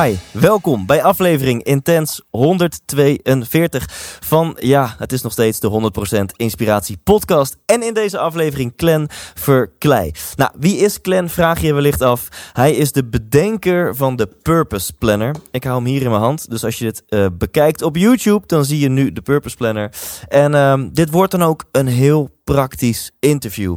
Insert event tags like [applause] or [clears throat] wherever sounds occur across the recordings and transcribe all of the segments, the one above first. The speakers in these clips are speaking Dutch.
Hi, welkom bij aflevering Intens 142 van, ja, het is nog steeds de 100% Inspiratie podcast. En in deze aflevering Clan Verklei. Nou, wie is Clan, vraag je wellicht af. Hij is de bedenker van de Purpose Planner. Ik hou hem hier in mijn hand, dus als je dit eh, bekijkt op YouTube, dan zie je nu de Purpose Planner. En ehm, dit wordt dan ook een heel praktisch interview.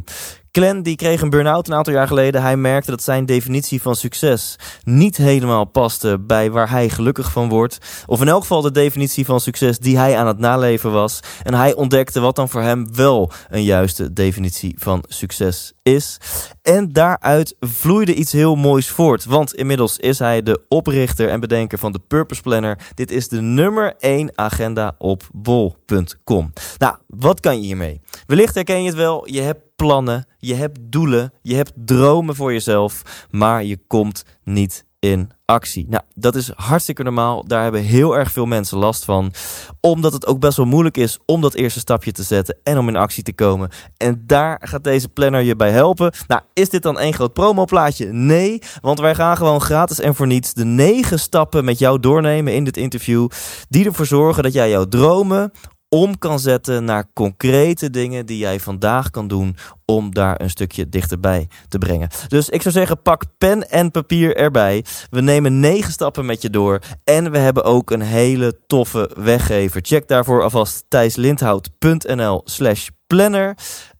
Glenn die kreeg een burn-out een aantal jaar geleden. Hij merkte dat zijn definitie van succes niet helemaal paste bij waar hij gelukkig van wordt. Of in elk geval de definitie van succes die hij aan het naleven was. En hij ontdekte wat dan voor hem wel een juiste definitie van succes is. En daaruit vloeide iets heel moois voort. Want inmiddels is hij de oprichter en bedenker van de Purpose Planner. Dit is de nummer 1 agenda op bol.com. Nou, wat kan je hiermee? Wellicht herken je het wel. Je hebt plannen, je hebt doelen, je hebt dromen voor jezelf, maar je komt niet in actie. Nou, dat is hartstikke normaal. Daar hebben heel erg veel mensen last van. Omdat het ook best wel moeilijk is om dat eerste stapje te zetten en om in actie te komen. En daar gaat deze planner je bij helpen. Nou, is dit dan één groot promoplaatje? Nee, want wij gaan gewoon gratis en voor niets de negen stappen met jou doornemen in dit interview. Die ervoor zorgen dat jij jouw dromen om kan zetten naar concrete dingen die jij vandaag kan doen om daar een stukje dichterbij te brengen. Dus ik zou zeggen, pak pen en papier erbij. We nemen negen stappen met je door en we hebben ook een hele toffe weggever. Check daarvoor alvast thijslindhout.nl slash planner.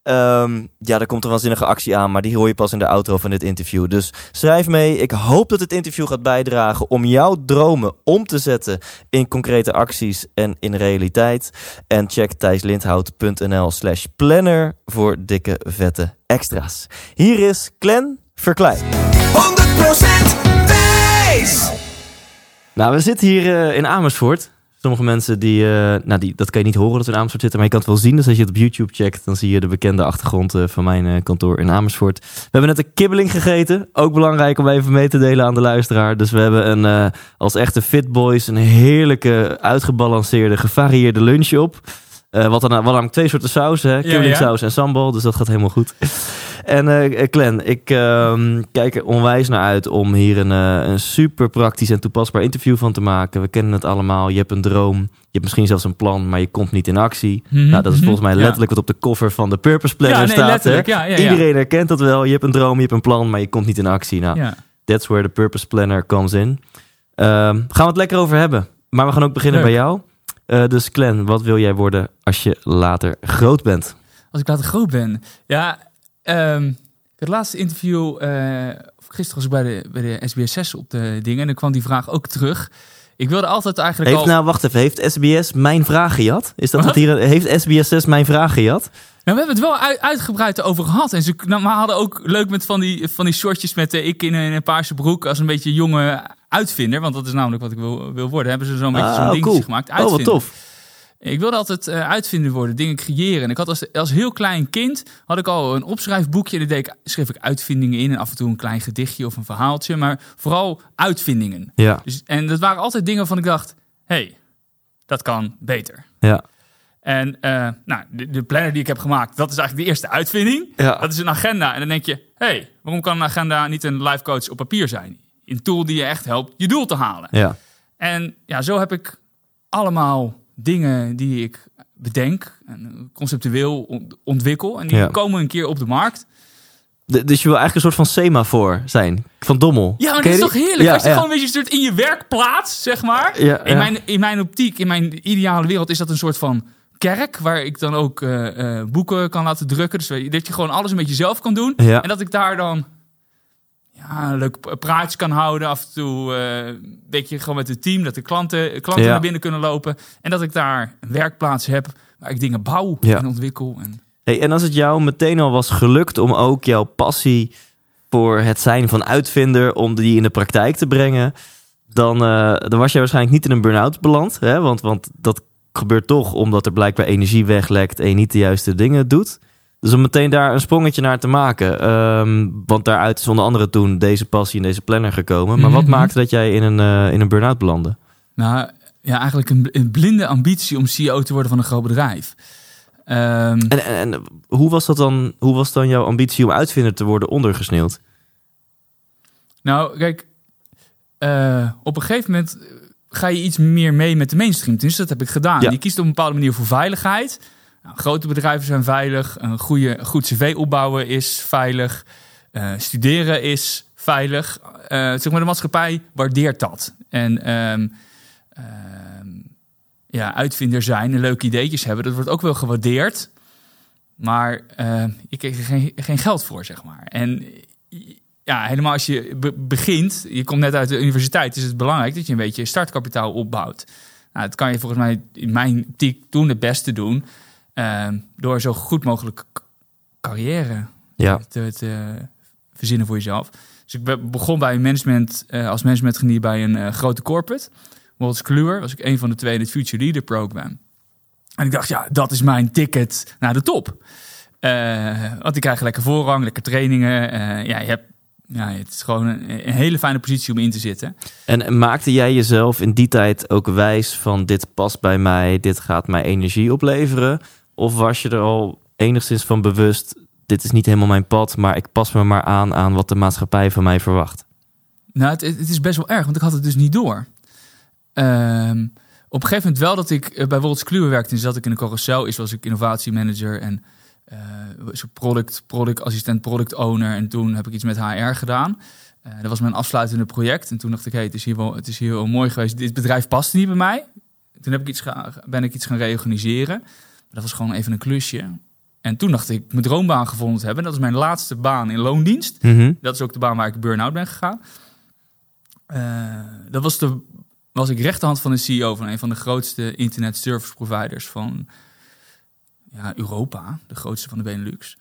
Ehm, ja, er komt een waanzinnige actie aan, maar die hoor je pas in de outro van dit interview. Dus schrijf mee. Ik hoop dat het interview gaat bijdragen om jouw dromen om te zetten in concrete acties en in realiteit. En check thijslindhout.nl slash planner voor dikke vette extra's. Hier is Clan Verklein. 100% Thijs. Nou, we zitten hier eh, in Amersfoort. Sommige mensen die, eh, nou die, dat kan je niet horen dat we in Amersfoort zitten, maar je kan het wel zien. Dus als je het op YouTube checkt, dan zie je de bekende achtergrond eh, van mijn eh, kantoor in Amersfoort. We hebben net een kibbeling gegeten. Ook belangrijk om even mee te delen aan de luisteraar. Dus we hebben een, als echte fit boys een heerlijke, uitgebalanceerde, gevarieerde lunch op. Wat dan, wel namelijk twee soorten saus, hè? Kibbelingsaus en sambal, dus dat gaat helemaal goed. En Glenn, ik ehm, kijk er onwijs naar uit om hier een, eh, een super praktisch en toepasbaar interview van te maken. We kennen het allemaal. Je hebt een droom, je hebt misschien zelfs een plan, maar je komt niet in actie. Mhm, Nou, dat is mhm. volgens mij Ja. letterlijk wat op de cover van de Purpose Planner Ja, nee, staat. Hè? Ja. Iedereen herkent dat wel. Je hebt een droom, je hebt een plan, maar je komt niet in actie. Nou, that's where the Purpose Planner comes in. Ehm, gaan we het lekker over hebben. Maar we gaan ook beginnen Leuk. bij jou. Eh, dus Glenn, wat wil jij worden als je later groot bent? Als ik later groot ben. Ja, ehm, het laatste interview, of gisteren was ik bij de, bij de SBS 6 op de dingen. En dan kwam die vraag ook terug. Ik wilde altijd eigenlijk Heeft al... nou, wacht even, heeft SBS mijn vraag gehad? Is dat wat hier? Heeft SBS 6 mijn vraag gehad? Nou, we hebben het wel uit- uitgebreid over gehad. En ze nou, maar hadden ook leuk met van die, van die shortjes met eh, ik in een, een paarse broek als een beetje jonge uitvinder. Want dat is namelijk wat ik wil, wil worden. Hebben ze zo'n beetje zo'n Ah, dingetje cool. gemaakt. Oh, wat Uitvinder. tof. Ik wilde altijd eh, uitvinder worden, dingen creëren. En ik had als, als heel klein kind had ik al een opschrijfboekje. Daar deed ik, schreef ik uitvindingen in. En af en toe een klein gedichtje of een verhaaltje. Maar vooral uitvindingen. Ja, Dus, en dat waren altijd dingen waarvan ik dacht... hey, dat kan beter. ja. En eh, nou, de, de planner die ik heb gemaakt, dat is eigenlijk de eerste uitvinding. Ja. Dat is een agenda. En dan denk je, hey, waarom kan een agenda niet een life coach op papier zijn? Een tool die je echt helpt je doel te halen. Ja, En ja, zo heb ik allemaal dingen die ik bedenk en conceptueel ont- ontwikkel. En die Ja. komen een keer op de markt. D- dus je wil eigenlijk een soort van semafor zijn. Van Dommel. Ja, maar dat is toch heerlijk? Ja, Als je ja. gewoon een beetje soort in je werkplaats, zeg maar. Ja, In, mijn, in mijn optiek, in mijn ideale wereld, is dat een soort van kerk. Waar ik dan ook eh, eh, boeken kan laten drukken. Dus dat je gewoon alles een beetje zelf kan doen. Ja. En dat ik daar dan ja, een leuk praatje kan houden. Af en toe een beetje gewoon met het team. Dat de klanten, klanten Ja. naar binnen kunnen lopen. En dat ik daar een werkplaats heb waar ik dingen bouw Ja. en ontwikkel. En, Hey, en als het jou meteen al was gelukt om ook jouw passie voor het zijn van uitvinder om die in de praktijk te brengen, dan, eh, dan was jij waarschijnlijk niet in een burn-out beland. Hè? Want, want dat gebeurt toch omdat er blijkbaar energie weglekt en je niet de juiste dingen doet. Dus om meteen daar een sprongetje naar te maken. ehm, want daaruit is onder andere toen deze passie en deze planner gekomen. Maar wat Mhm. maakte dat jij in een, eh, in een burn-out belandde? Nou, ja, eigenlijk een, een blinde ambitie om CEO te worden van een groot bedrijf. Ehm, En, en, en hoe, was dat dan, hoe was dan jouw ambitie om uitvinder te worden ondergesneeuwd? Nou, kijk, eh, op een gegeven moment ga je iets meer mee met de mainstream. Dus dat heb ik gedaan. Ja. Je kiest op een bepaalde manier voor veiligheid. Nou, grote bedrijven zijn veilig. Een goede, goed cv opbouwen is veilig. Eh, studeren is veilig. Eh, zeg maar, de maatschappij waardeert dat. En ehm, ehm, ja, uitvinder zijn en leuke ideetjes hebben, dat wordt ook wel gewaardeerd. Maar eh, je kreeg er geen, geen geld voor, zeg maar. En ja, helemaal als je be- begint, je komt net uit de universiteit, is het belangrijk dat je een beetje startkapitaal opbouwt. Nou, dat kan je volgens mij in mijn optiek toen het beste doen, eh, door zo goed mogelijk carrière Ja. te, te verzinnen voor jezelf. Dus ik be- begon bij een management, eh, als managementgenier bij een eh, grote corporate. Wolters Kluwer was ik een van de twee in het Future Leader Program. En ik dacht, ja, dat is mijn ticket naar de top. Eh, want ik krijg lekker voorrang, lekker trainingen. Ja, je hebt, ja, het is gewoon een, een hele fijne positie om in te zitten. En maakte jij jezelf in die tijd ook wijs van dit past bij mij, dit gaat mij energie opleveren? Of was je er al enigszins van bewust, dit is niet helemaal mijn pad, maar ik pas me maar aan aan wat de maatschappij van mij verwacht? Nou, het, het is best wel erg, want ik had het dus niet door. Ehm, op een gegeven moment wel dat ik eh, bij Wolters Kluwer werkte. En zat ik in een carousel. Is was ik innovatiemanager en ik product, product assistent, product owner. En toen heb ik iets met HR gedaan. Eh, dat was mijn afsluitende project. En toen dacht ik, het, is hier wel, het is hier wel mooi geweest. Dit bedrijf past niet bij mij. Toen heb ik iets ga- ben ik iets gaan reorganiseren. Dat was gewoon even een klusje. En toen dacht ik mijn droombaan gevonden te hebben. Dat is mijn laatste baan in loondienst. Mhm. Dat is ook de baan waar ik burn-out ben gegaan. Eh, dat was, de, was ik rechterhand van de CEO van een van de grootste internet service providers van ja, Europa, de grootste van de Benelux.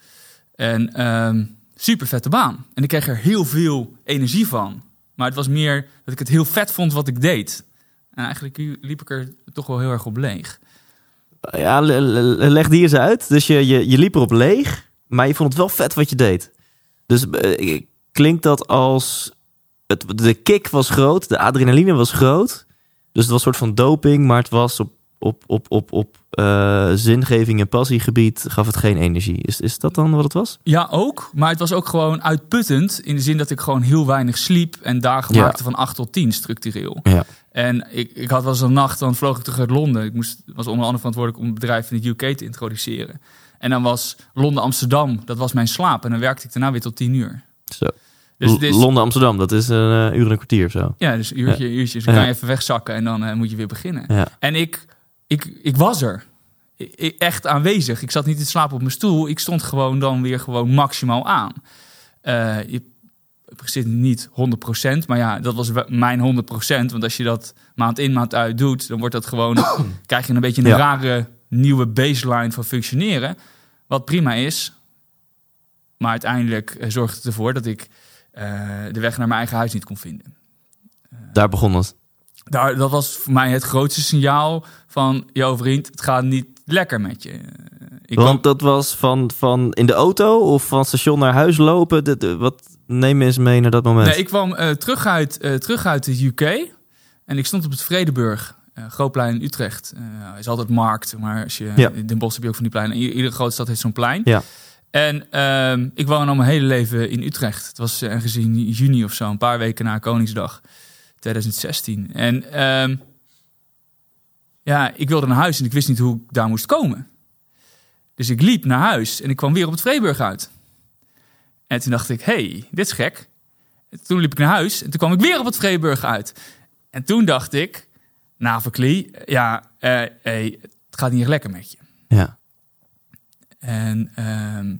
En ehm super vette baan. En ik kreeg er heel veel energie van. Maar het was meer dat ik het heel vet vond wat ik deed. En eigenlijk liep ik er toch wel heel erg op leeg. Ja, le- le- leg die eens uit. Dus je, je, je liep erop leeg, maar je vond het wel vet wat je deed. Dus eh, klinkt dat als... Het, de kick was groot, de adrenaline was groot. Dus het was een soort van doping, maar het was op, op, op, op, op eh, zingeving en passiegebied gaf het geen energie. Is, is dat dan wat het was? Ja, ook. Maar het was ook gewoon uitputtend. In de zin dat ik gewoon heel weinig sliep. En dagen Ja. maakte van 8 tot 10 structureel. Ja. En ik, ik had wel eens een nacht, dan vloog ik terug uit Londen. Ik moest, was onder andere verantwoordelijk om het bedrijf in het UK te introduceren. En dan was Londen-Amsterdam, dat was mijn slaap. En dan werkte ik daarna weer tot 10 uur. Zo. Dus, L- het is- Londen, Amsterdam, dat is een eh, uur en een kwartier of zo. ja, dus uurtje, uurtjes. Dan Ja. kan je even wegzakken en dan eh, moet je weer beginnen. Ja. En ik, ik, ik was er. I- I- echt aanwezig. Ik zat niet te slapen op mijn stoel. Ik stond gewoon dan weer gewoon maximaal aan. Eh je zit niet 100%, maar ja, dat was mijn 100%. Want als je dat maand in, maand uit doet, dan wordt dat gewoon, [clears throat] krijg je een beetje een Ja. rare nieuwe baseline van functioneren. Wat prima is. Maar uiteindelijk eh, zorgt het ervoor dat ik eh, de weg naar mijn eigen huis niet kon vinden. Daar begon het. Daar, dat was voor mij het grootste signaal van... Yo vriend, het gaat niet lekker met je. Ik Want dat was van, van in de auto of van station naar huis lopen. De, de- wat neem eens mee naar dat moment? nee, ik kwam eh, terug, uit, eh, terug uit de UK. En ik stond op het Vredeburg. eh Grootplein in Utrecht. Eh is altijd markt. Maar als je, Ja. in Den Bosch heb je ook van die pleinen. I- Iedere grote stad heeft zo'n plein. Ja. En ehm, ik woon al mijn hele leven in Utrecht. Het was ergens in juni of zo. Een paar weken na Koningsdag 2016. En ehm, ja, ik wilde naar huis en ik wist niet hoe ik daar moest komen. Dus ik liep naar huis en ik kwam weer op het Vreeburg uit. En toen dacht ik, hey, dit is gek. En toen liep ik naar huis en toen kwam ik weer op het Vreeburg uit. En toen dacht ik, Navelklie, ja, eh, hey, het gaat niet echt lekker met je. Ja. En ehm,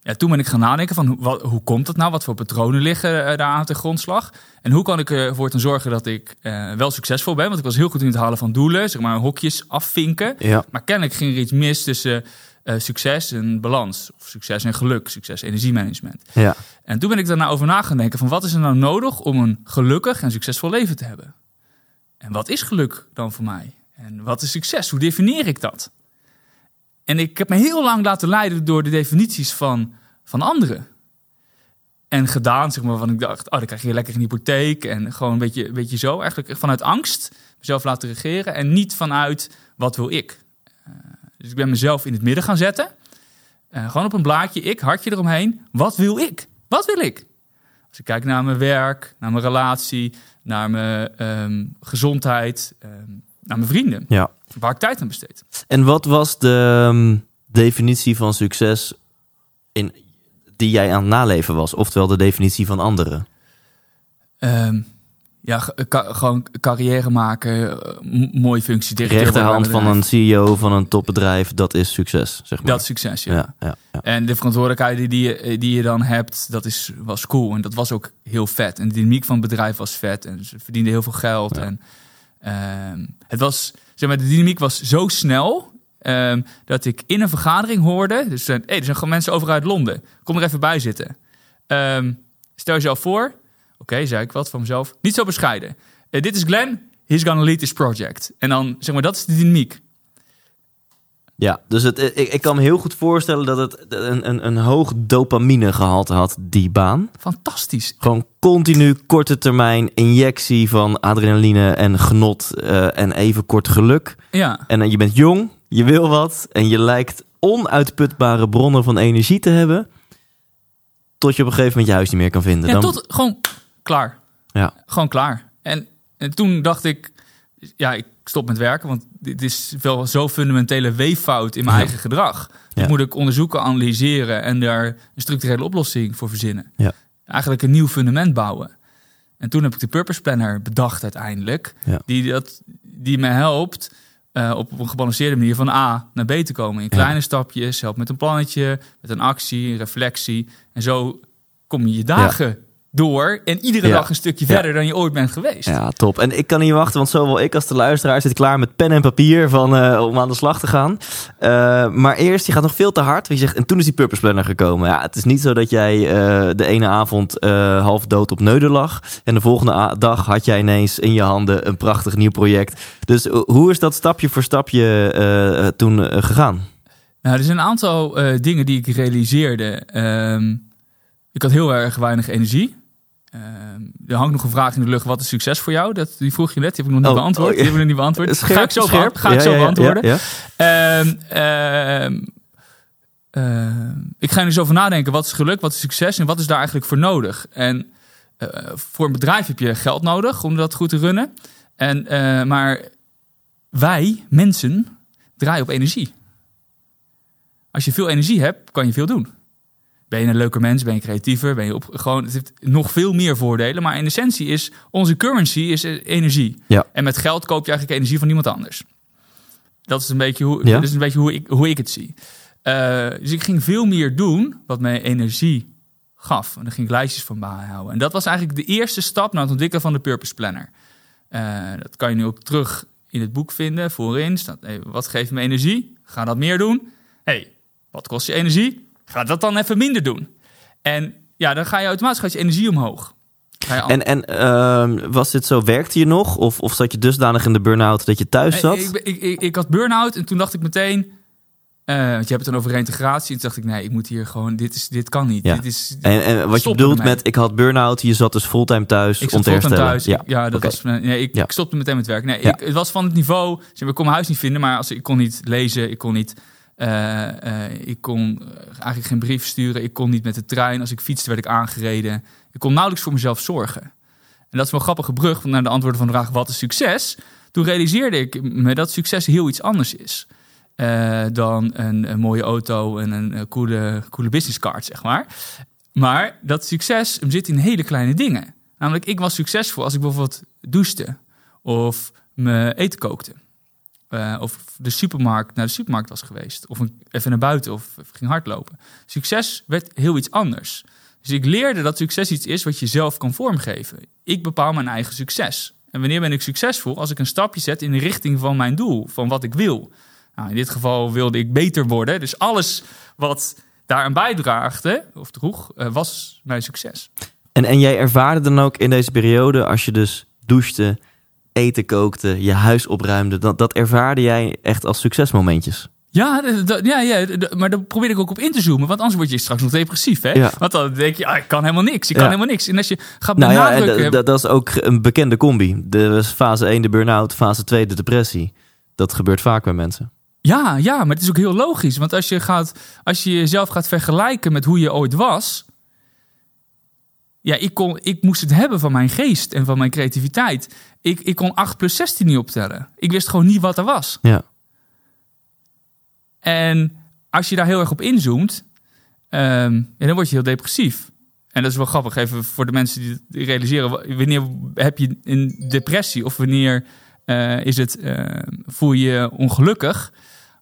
ja, toen ben ik gaan nadenken van hoe, wat, hoe komt dat nou? Wat voor patronen liggen eh, daar aan de grondslag? En hoe kan ik ervoor te zorgen dat ik eh, wel succesvol ben? Want ik was heel goed in het halen van doelen, zeg maar hokjes afvinken. Ja. Maar kennelijk ging er iets mis tussen eh, succes en balans. Of succes en geluk, succes energiemanagement. Ja. En toen ben ik daarna over na gaan denken van wat is er nou nodig om een gelukkig en succesvol leven te hebben? En wat is geluk dan voor mij? En wat is succes? Hoe definieer ik dat? En ik heb me heel lang laten leiden door de definities van, van anderen. En gedaan, zeg maar, van ik dacht, oh, dan krijg je lekker een hypotheek. En gewoon een beetje, een beetje zo, eigenlijk vanuit angst mezelf laten regeren. En niet vanuit, wat wil ik? Uh, dus ik ben mezelf in het midden gaan zetten. Uh, gewoon op een blaadje, ik, hartje eromheen. Wat wil ik? Wat wil ik? Als ik kijk naar mijn werk, naar mijn relatie, naar mijn um, gezondheid, um, naar mijn vrienden. Ja. Waar ik tijd aan besteed. En wat was de um, definitie van succes in, die jij aan het naleven was? Oftewel de definitie van anderen? Ja, ka gewoon carrière maken, mooie functie. Rechterhand van een CEO van een topbedrijf, dat is succes, zeg maar. Dat is succes, ja. ja, ja, ja. En de verantwoordelijkheid die je, die je dan hebt, dat is, was cool. En dat was ook heel vet. En de dynamiek van het bedrijf was vet. En ze verdienden heel veel geld. En uh, het was, zeg maar, de dynamiek was zo snel... Um, dat ik in een vergadering hoorde... Dus hey, er zijn gewoon mensen over uit Londen. Kom er even bij zitten. Um, stel jezelf voor... Oké, okay, zei ik wat van mezelf. Niet zo bescheiden. Uh, dit is Glenn. He's gonna lead this project. En dan, zeg maar, dat is de dynamiek. Ja, dus het, ik, ik kan me heel goed voorstellen dat het een, een, een hoog dopamine gehalte had, die baan. Fantastisch. Gewoon continu korte termijn injectie van adrenaline en genot uh, en even kort geluk. Ja. En uh, je bent jong, je wil wat en je lijkt onuitputbare bronnen van energie te hebben. Tot je op een gegeven moment je huis niet meer kan vinden. Ja, Dan... tot gewoon klaar. Ja. Gewoon klaar. En, en toen dacht ik, ja, ik stop met werken, want dit is wel zo'n fundamentele weeffout in mijn Ja. eigen gedrag. Ja. Dat moet ik onderzoeken, analyseren en daar een structurele oplossing voor verzinnen. Ja. Eigenlijk een nieuw fundament bouwen. En toen heb ik de Purpose Planner bedacht uiteindelijk, Ja. die, dat, die me helpt eh, op een gebalanceerde manier van A naar B te komen. In kleine stapjes, helpt met een plannetje, met een actie, een reflectie. En zo kom je je dagen door en iedere Ja. dag een stukje Ja. verder dan je ooit bent geweest. Ja, top. En ik kan niet wachten, want zowel ik als de luisteraar zit klaar met pen en papier van, eh, om aan de slag te gaan. Eh, maar eerst, je gaat nog veel te hard. Want je zegt, en toen is die Purpose Planner gekomen. Ja, het is niet zo dat jij eh, de ene avond half dood op neuden lag. En de volgende dag had jij ineens in je handen een prachtig nieuw project. Dus hoe is dat stapje voor stapje toen gegaan? Nou, er zijn een aantal dingen die ik realiseerde. Ehm, ik had heel erg weinig energie. Ehm, er hangt nog een vraag in de lucht. Wat is succes voor jou? Dat, die vroeg je net. Die heb ik nog niet Oh, beantwoord. oh, ja. Die heb ik nog niet beantwoord. ga ik zo, scherp. ga ik Ja, zo ja, beantwoorden. Ehm, ehm, ik ga er eens over nadenken. Wat is geluk? Wat is succes? En wat is daar eigenlijk voor nodig? En eh, voor een bedrijf heb je geld nodig om dat goed te runnen. En, eh, maar wij, mensen, draaien op energie. Als je veel energie hebt, kan je veel doen. Ben je een leuker mens, ben je creatiever, ben je op, gewoon, het heeft nog veel meer voordelen. Maar in essentie is onze currency is eh, energie. Ja. En met geld koop je eigenlijk energie van niemand anders. Dat is een beetje hoe, Ja. dat is een beetje hoe, ik, hoe ik het zie. Eh, dus ik ging veel meer doen wat mij energie gaf. En daar ging ik lijstjes van bijhouden. En dat was eigenlijk de eerste stap naar het ontwikkelen van de Purpose Planner. Eh, dat kan je nu ook terug in het boek vinden. Voorin staat, hey, wat geeft me energie? Ga dat meer doen. hey, wat kost je energie? Ga dat dan even minder doen. En ja, dan ga je automatisch je energie omhoog. En, en ehm, was dit zo, werkte je nog? Of, of zat je dusdanig in de burn-out dat je thuis zat? Nee, Ik, ik, ik, ik had burn-out en toen dacht ik meteen... eh, want je hebt het dan over reintegratie. En toen dacht ik, nee, ik moet hier gewoon... Dit, is, dit kan niet. Ja. Dit is, En, en wat je bedoelt met ik had burn-out, je zat dus fulltime thuis Ik om zat te herstellen. thuis. Ja, ja dat was, nee, ik, Ja. ik stopte meteen met werk. Nee, ik, het was van het niveau. Maar, ik kon mijn huis niet vinden, maar als, ik kon niet lezen, ik kon niet. Eh, eh, ik kon eh, eigenlijk geen brief sturen. Ik kon niet met de trein. Als ik fietste, werd ik aangereden. Ik kon nauwelijks voor mezelf zorgen. En dat is wel grappige brug naar de antwoorden van de vraag: wat is succes? Toen realiseerde ik me dat succes heel iets anders is. dan een, mooie auto en een, coole, coole businesscard, zeg maar. Maar dat succes zit in hele kleine dingen. Namelijk, ik was succesvol als ik bijvoorbeeld douchte of me eten kookte. Eh, of de supermarkt naar de supermarkt was geweest. Of een- even naar buiten of ging hardlopen. Succes werd heel iets anders. Dus ik leerde dat succes iets is wat je zelf kan vormgeven. Ik bepaal mijn eigen succes. En wanneer ben ik succesvol? Als ik een stapje zet in de richting van mijn doel, van wat ik wil. Nou, in dit geval wilde ik beter worden. Dus alles wat daaraan bijdraagde, of droeg, eh, was mijn succes. En, en jij ervaarde dan ook in deze periode, als je dus douchte, eten kookte, je huis opruimde, dat, dat ervaarde jij echt als succesmomentjes? Ja, ja, ja maar daar probeer ik ook op in te zoomen. Want anders word je straks nog depressief. Hè? Ja. Want dan denk je, ah, ik kan helemaal niks. Ik kan Ja. helemaal niks. En als je gaat Nou ja, en benadrukken... dat- dat is ook een bekende combi. De fase 1 de burn-out, fase 2 de depressie. Dat gebeurt vaak bij mensen. Ja, ja, maar het is ook heel logisch. Want als je, gaat, als je jezelf gaat vergelijken met hoe je ooit was. Ja, ik, kon, ik moest het hebben van mijn geest en van mijn creativiteit. Ik, ik kon 8 plus 16 niet optellen. Ik wist gewoon niet wat er was. Ja. En als je daar heel erg op inzoomt, ehm, ja, dan word je heel depressief. En dat is wel grappig, even voor de mensen die realiseren. wa- Wanneer heb je een depressie of wanneer eh, is het, eh, voel je je ongelukkig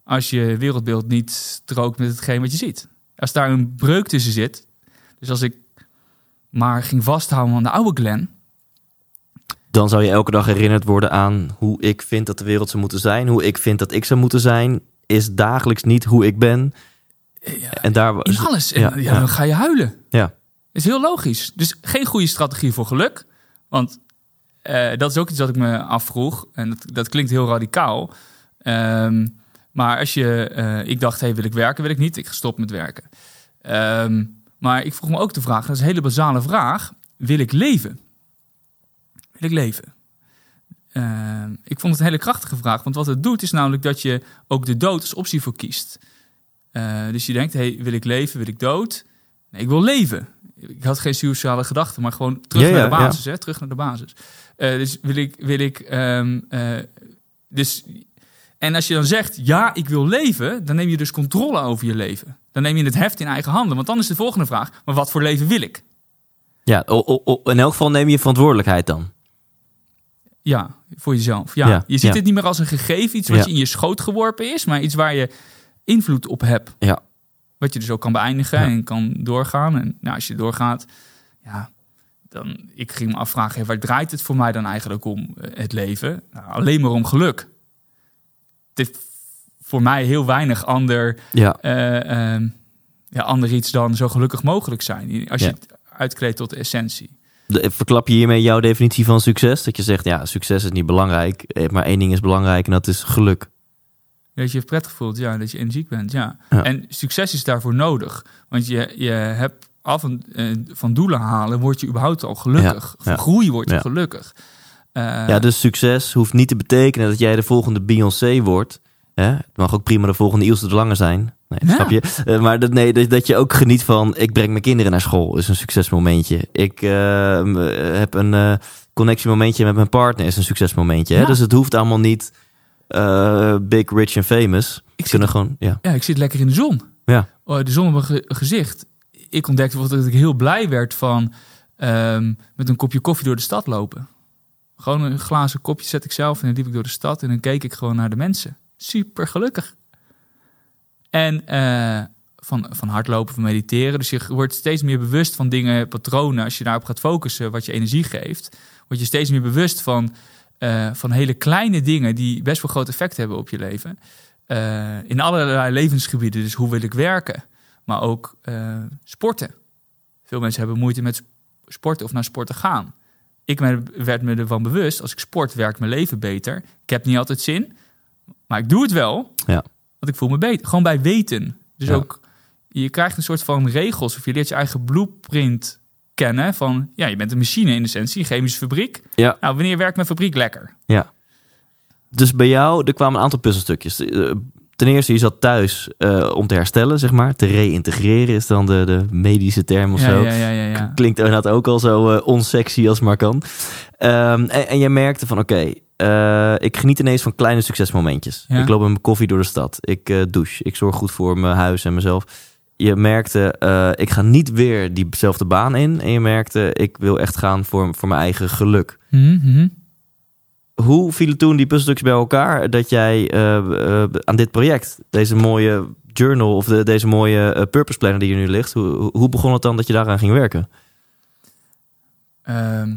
als je wereldbeeld niet strookt met hetgeen wat je ziet. Als daar een breuk tussen zit. Dus als ik maar ging vasthouden aan de oude Glen. Dan zou je elke dag herinnerd worden aan hoe ik vind dat de wereld zou moeten zijn. Hoe ik vind dat ik zou moeten zijn. Is dagelijks niet hoe ik ben. en daar In alles. En, Ja, dan ga je huilen. Ja. is heel logisch. Dus geen goede strategie voor geluk. Want eh, dat is ook iets wat ik me afvroeg. En dat, dat klinkt heel radicaal. Ehm, maar als je... eh, ik dacht, hey, wil ik werken? Wil ik niet? Ik ga stoppen met werken. Ehm, maar ik vroeg me ook de vraag, dat is een hele basale vraag. Wil ik leven? Wil ik leven? Ehm, ik vond het een hele krachtige vraag. Want wat het doet is namelijk dat je ook de dood als optie voor kiest. Eh, dus je denkt, hey, wil ik leven? Wil ik dood? Nee, ik wil leven. Ik had geen suicidale gedachten, maar gewoon terug Ja, naar de basis. Hè? Terug naar de basis. Eh, dus wil ik... Wil ik ehm, eh, dus, en als je dan zegt, ja, ik wil leven... dan neem je dus controle over je leven. Dan neem je het heft in eigen handen. Want dan is de volgende vraag, maar wat voor leven wil ik? Ja, o- o- o- in elk geval neem je verantwoordelijkheid dan. Ja, voor jezelf. Ja. Ja, je ziet ja. het niet meer als een gegeven, iets wat Ja. je in je schoot geworpen is... maar iets waar je invloed op hebt. Ja. Wat je dus ook kan beëindigen en kan doorgaan. En nou, als je doorgaat, ja, dan ik ging me afvragen, waar draait het voor mij dan eigenlijk om eh, het leven? Nou, alleen maar om geluk. Het heeft voor mij heel weinig ander, Ja, eh, ehm, ja, ander iets dan zo gelukkig mogelijk zijn. Als je Ja. het uitkleedt tot de essentie. De- verklap je hiermee jouw definitie van succes? Dat je zegt, ja, succes is niet belangrijk. eh, Maar één ding is belangrijk en dat is geluk. Dat je je prettig voelt, ja, dat je energiek bent, ja. Ja. En succes is daarvoor nodig. Want je, je hebt af en eh, van doelen halen, word je überhaupt al gelukkig. Ja, Van ja. groei word je Ja. gelukkig. Eh, Ja, dus succes hoeft niet te betekenen dat jij de volgende Beyoncé wordt. Hè? Het mag ook prima de volgende Ilse de Lange zijn. Nee, Ja. snap je? Eh, maar dat, nee, dat, dat je ook geniet van... ik breng mijn kinderen naar school, is een succesmomentje. Ik eh, heb een eh, connectiemomentje met mijn partner, is een succesmomentje. Hè? Ja. Dus het hoeft allemaal niet big, rich en famous. Ik We kunnen gewoon... Ja. Ja, ik zit lekker in de zon. Ja. Oh, de zon op mijn ge- gezicht. Ik ontdekte bijvoorbeeld dat ik heel blij werd van ehm, met een kopje koffie door de stad lopen. Gewoon een glazen kopje zet ik zelf en dan liep ik door de stad en dan keek ik gewoon naar de mensen. Super gelukkig. En eh, van, van hardlopen, van mediteren. Dus je wordt steeds meer bewust van dingen, patronen. Als je daarop gaat focussen, wat je energie geeft, word je steeds meer bewust van, eh, van hele kleine dingen die best wel groot effect hebben op je leven. Eh, in allerlei levensgebieden. Dus hoe wil ik werken? Maar ook sporten. Veel mensen hebben moeite met sporten of naar sporten gaan. Ik werd me ervan bewust, als ik sport, werkt mijn leven beter. Ik heb niet altijd zin, maar ik doe het wel. Ja. Want ik voel me beter. Gewoon bij weten. Dus Ja. ook, je krijgt een soort van regels of je leert je eigen blueprint kennen. Van, ja, je bent een machine in essentie, een chemische fabriek. Ja. Nou, wanneer werkt mijn fabriek lekker? Ja. Dus bij jou, er kwamen een aantal puzzelstukjes. Ten eerste, je zat thuis eh, om te herstellen, zeg maar. Te reïntegreren is dan de, de medische term of ja, zo. ja, ja, ja, ja. Klinkt inderdaad ook al zo eh, onsexy als maar kan. Ehm, en, en je merkte van, oké, eh, ik geniet ineens van kleine succesmomentjes. Ik loop met mijn koffie door de stad. Ik douche. Ik zorg goed voor mijn huis en mezelf. Je merkte, ik ga niet weer diezelfde baan in. En je merkte, ik wil echt gaan voor, voor mijn eigen geluk. Mhm. Hoe vielen toen die puzzelstukjes bij elkaar dat jij eh, eh, aan dit project, deze mooie journal of de, deze mooie eh, purpose planner die hier nu ligt, hoe, hoe begon het dan dat je daaraan ging werken? Ehm,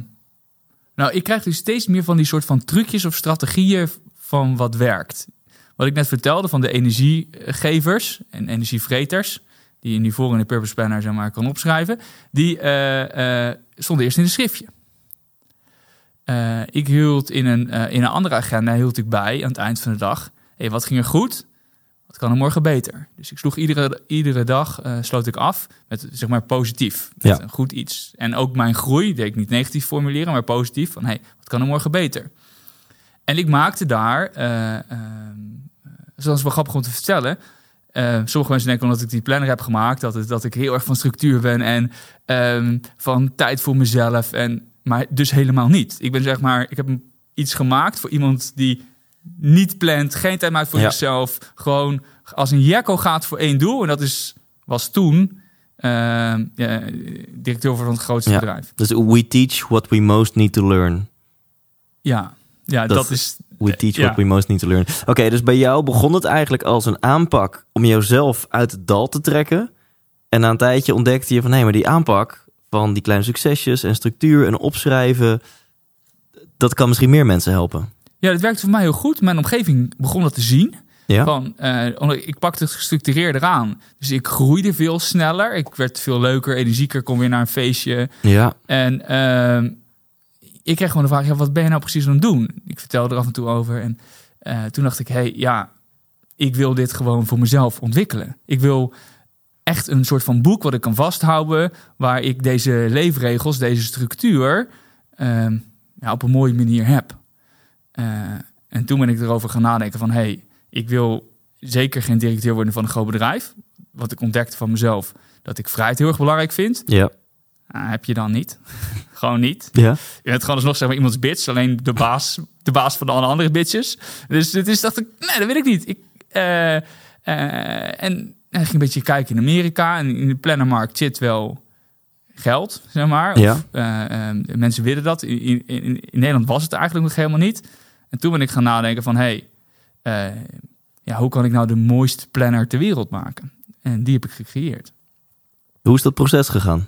nou, ik krijg dus steeds meer van die soort van trucjes of strategieën van wat werkt. wat ik net vertelde van de energiegevers en energievreters, die je nu voor in de Purpose Planner zeg maar, kan opschrijven, die stonden eerst in een schriftje. Eh, ik hield in een, eh, in een andere agenda hield ik bij aan het eind van de dag. Hey, wat ging er goed? Wat kan er morgen beter? Dus ik sloeg iedere, iedere dag eh, sloot ik af met zeg maar positief. Met Ja. een goed iets. En ook mijn groei deed ik niet negatief formuleren, maar positief. Van hey, wat kan er morgen beter? En ik maakte daar, eh ehm, eh, is wel grappig om te vertellen. Eh, sommige mensen denken omdat ik die planner heb gemaakt, dat, het, dat ik heel erg van structuur ben en ehm, van tijd voor mezelf. En, maar dus helemaal niet. Ik ben zeg maar, ik heb iets gemaakt voor iemand die niet plant, geen tijd maakt voor Ja. zichzelf. Gewoon als een jekko gaat voor één doel. En dat is, was toen ja, directeur van het grootste Ja. bedrijf. Dus we teach what we most need to learn. Ja, ja Dat- dat, is. We teach what we most need to learn. Oké, dus bij jou begon het eigenlijk als een aanpak om jezelf uit het dal te trekken. En na een tijdje ontdekte je van hé, maar die aanpak van die kleine succesjes en structuur en opschrijven, dat kan misschien meer mensen helpen. Ja, dat werkte voor mij heel goed. Mijn omgeving begon dat te zien. Ja? Van, eh, ik pakte het gestructureerder aan. Dus ik groeide veel sneller. Ik werd veel leuker, energieker, kon weer naar een feestje. Ja. En ehm, ik kreeg gewoon de vraag, ja, wat ben je nou precies aan het doen? Ik vertelde er af en toe over. En eh, toen dacht ik, hey, ja, ik wil dit gewoon voor mezelf ontwikkelen. Ik wil echt een soort van boek wat ik kan vasthouden... waar ik deze leefregels, deze structuur... ehm, ja, op een mooie manier heb. Eh, en toen ben ik erover gaan nadenken van... hé, hey, ik wil zeker geen directeur worden van een groot bedrijf. Wat ik ontdekte van mezelf, dat ik vrijheid heel erg belangrijk vind. Ja. Ah, heb je dan niet. [laughs] gewoon niet. Ja. Je bent gewoon alsnog zeg maar iemands bitch. Alleen de baas, de baas van alle andere bitches. Dus is dacht ik, nee, dat wil ik niet. Ik, eh, eh, en ging een beetje kijken in Amerika. En in de plannermarkt zit wel geld, zeg maar. Ja. Of, eh, eh, mensen willen dat. In, in, in, Nederland was het eigenlijk nog helemaal niet. En toen ben ik gaan nadenken van... Hey, eh, ja, hoe kan ik nou de mooiste planner ter wereld maken? En die heb ik gecreëerd. Hoe is dat proces gegaan?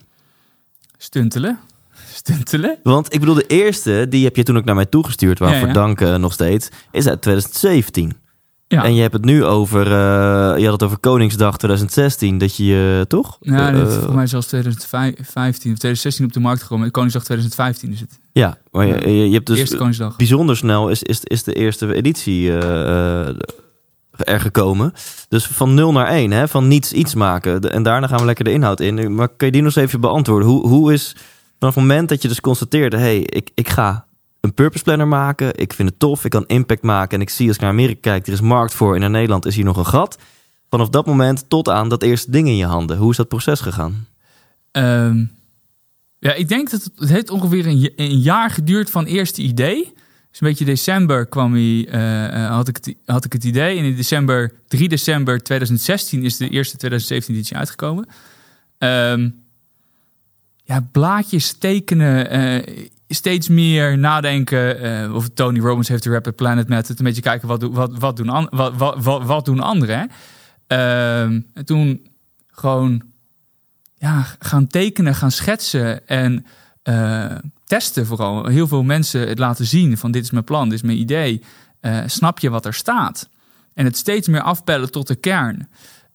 Stuntelen. [laughs] Stuntelen. Want ik bedoel, de eerste, die heb je toen ook naar mij toegestuurd, waarvoor Ja, ja. dank nog steeds, is uit 2017. Ja. En je hebt het nu over, eh, je had het over Koningsdag 2016, dat je, toch? Ja, Eh, dit is voor mij zelfs 2015 of 2016 op de markt gekomen. Koningsdag 2015 is het. Ja, maar je, je, je hebt dus Eerste Koningsdag. bijzonder snel is, is, is de eerste editie eh, eh, er gekomen. Dus van 0 naar 1, hè? van niets iets maken. De- En daarna gaan we lekker de inhoud in. Maar kun je die nog eens even beantwoorden? Hoe, hoe is vanaf het moment dat je dus constateerde... hé, hey, ik, ik ga een purpose planner maken. Ik vind het tof, ik kan impact maken. En ik zie als ik naar Amerika kijk, er is markt voor. Naar Nederland is hier nog een gat. Vanaf dat moment tot aan dat eerste ding in je handen. Hoe is dat proces gegaan? Ehm, ja, ik denk dat het, het heeft ongeveer een, een jaar geduurd van eerste idee. Dus een beetje december kwam hij, eh, eh, had, ik het, had ik het idee. En in december, 3 december 2016 is de eerste 2017 editie uitgekomen. Ehm, ja, blaadjes tekenen, eh, steeds meer nadenken. eh, of Tony Robbins heeft de Rapid Planet Method. Een beetje kijken wat, wat, wat, doen, an, wat, wat, wat, wat doen anderen. Ehm, en toen gewoon ja, gaan tekenen, gaan schetsen en eh, testen vooral. Heel veel mensen het laten zien van dit is mijn plan, dit is mijn idee. Eh, snap je wat er staat? En het steeds meer afpellen tot de kern.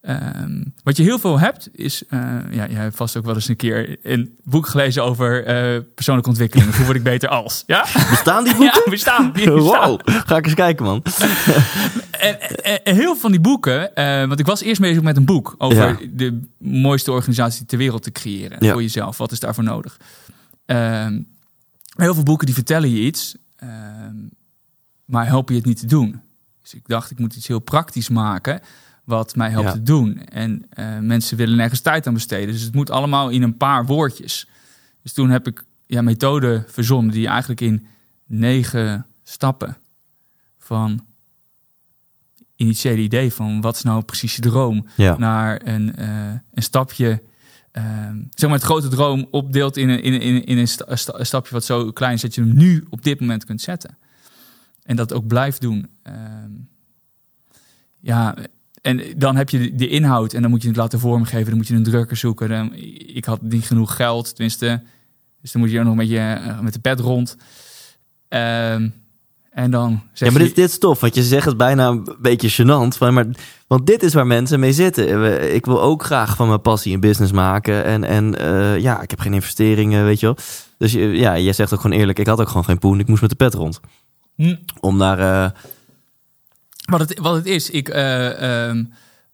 Ehm, wat je heel veel hebt is, eh, ja, je hebt vast ook wel eens een keer een boek gelezen over eh, persoonlijke ontwikkeling. Hoe word ik beter als? Ja, Bestaan die [laughs] boeken? ja bestaan. Die bestaan. Wow, ga ik eens kijken, man. En, en- en heel veel van die boeken, eh, want ik was eerst bezig met een boek over Ja. de mooiste organisatie ter wereld te creëren Ja. voor jezelf. Wat is daarvoor nodig? Ehm, heel veel boeken die vertellen je iets, ehm, maar helpen je het niet te doen. Dus ik dacht, ik moet iets heel praktisch maken wat mij helpt Ja. te doen. En eh, mensen willen nergens tijd aan besteden, dus het moet allemaal in een paar woordjes. Dus toen heb ik ja, methoden verzonnen die eigenlijk in negen stappen van initiële idee van wat is nou precies je droom, Ja. naar een, eh, een stapje, ehm, zeg maar het grote droom opdeelt in een, in, in, in een, sta- sta- een stapje wat zo klein is dat je hem nu op dit moment kunt zetten. En dat ook blijft doen. Ehm, ja, en dan heb je de, inhoud en dan moet je het laten vormgeven, dan moet je een drukker zoeken. Dan, ik had niet genoeg geld, tenminste. Dus dan moet je ook nog met, je, eh, met de pet rond. Ehm, En dan zeg Ja, maar dit, dit is tof, want je zegt het bijna een beetje gênant. Maar, want dit is waar mensen mee zitten. We- Ik wil ook graag van mijn passie een business maken. En, en eh, ja, ik heb geen investeringen, weet je wel. Dus ja, jij zegt ook gewoon eerlijk, ik had ook gewoon geen poen. Ik moest met de pet rond. Hm. Om naar... eh, Wat het, wat het is, ik, eh, ehm,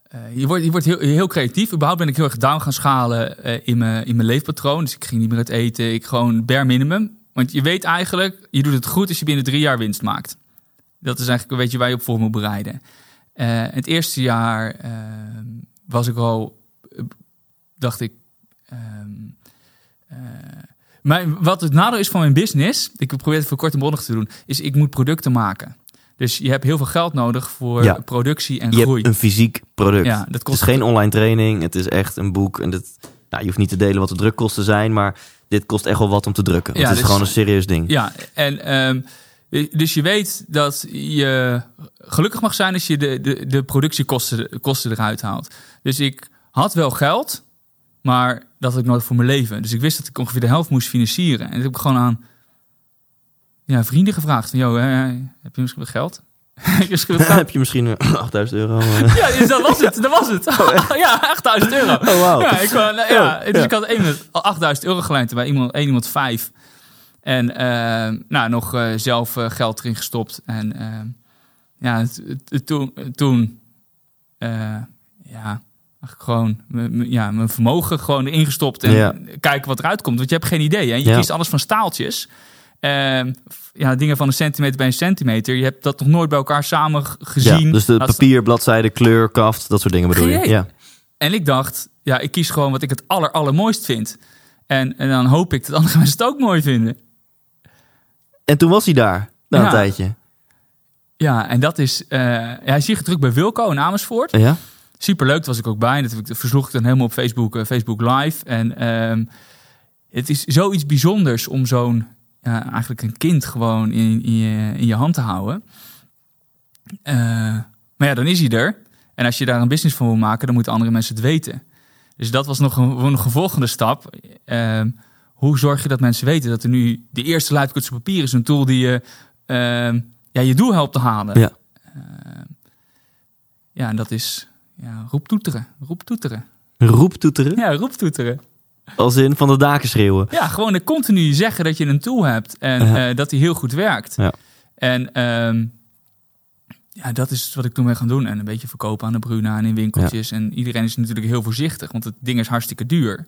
eh, je wordt, je wordt heel, heel creatief. Überhaupt ben ik heel erg down gaan schalen eh, in, mijn, in mijn leefpatroon. Dus ik ging niet meer uit eten. Ik gewoon bare minimum. Want je weet eigenlijk, je doet het goed als je binnen drie jaar winst maakt. Dat is eigenlijk een beetje waar je op voor moet bereiden. Het eerste jaar ehm, was ik al, dacht ik... ehm, eh, maar wat het nadeel is van mijn business, ik probeer het voor kort en bondig te doen, is ik moet producten maken. Dus je hebt heel veel geld nodig voor Ja. productie en je groei. hebt een fysiek product. Ja, dat Het kost is geen online training, het is echt een boek. En dit, nou, je hoeft niet te delen wat de drukkosten zijn, maar dit kost echt wel wat om te drukken. Want Ja, het is dus- gewoon een serieus ding. Ja, en ehm, dus je weet dat je gelukkig mag zijn als je de, de, de productiekosten kosten eruit haalt. Dus ik had wel geld, maar dat had ik nooit voor mijn leven. Dus ik wist dat ik ongeveer de helft moest financieren. En dat heb ik gewoon aan ja, vrienden gevraagd. Van, Yo, eh, heb je misschien wat geld? [laughs] Heb je misschien wat [laughs] geld? heb je misschien eh, [laughs] 8000 euro? eh? Ja, dus dat was het. Dat was het. ja, 8000 euro. Oh, wauw. Ja, ik, nou, ja, Oh, dus ja. ik had één iemand 8000 euro geleend bij iemand, één iemand vijf. En eh, nou, nog zelf geld erin gestopt. En ja, toen, toen ja, gewoon ja, mijn vermogen gewoon erin gestopt. En Ja. kijken wat eruit komt. Want je hebt geen idee. Hè? Je Ja. kiest alles van staaltjes. Ehm, ja, dingen van een centimeter bij een centimeter. Je hebt dat nog nooit bij elkaar samen gezien. Ja, dus de papier, bladzijde, kleur, kaft, dat soort dingen bedoel je? Geen. Ja. En ik dacht, ja, ik kies gewoon wat ik het aller, allermooist vind. En, en dan hoop ik dat andere [laughs] mensen het ook mooi vinden. En toen was hij daar, na Ja. een tijdje. Ja, en dat is... eh ja, hij is hier gedrukt bij Wilco in Amersfoort. Ja? Superleuk, daar was ik ook bij. Dat, ik, dat versloeg ik dan helemaal op Facebook, eh, Facebook Live. En ehm, het is zoiets bijzonders om zo'n... Ja, eigenlijk een kind gewoon in, in, je, in je hand te houden. Eh, maar ja, dan is hij er. En als je daar een business van wil maken, dan moeten andere mensen het weten. Dus dat was nog een, een volgende stap. Ehm, hoe zorg je dat mensen weten dat er nu de eerste luidkoets op papier is? Een tool die je ehm, ja, je doel helpt te halen. Ja. Ehm, ja, en dat is ja, roeptoeteren. Roeptoeteren. Roeptoeteren, Ja, roeptoeteren. Als in van de daken schreeuwen. Ja, gewoon er continu zeggen dat je een tool hebt en Ja. eh, dat die heel goed werkt. Ja. En ehm, ja, dat is wat ik toen ben gaan doen. En een beetje verkopen aan de Bruna en in winkeltjes. En iedereen is natuurlijk heel voorzichtig, want het ding is hartstikke duur.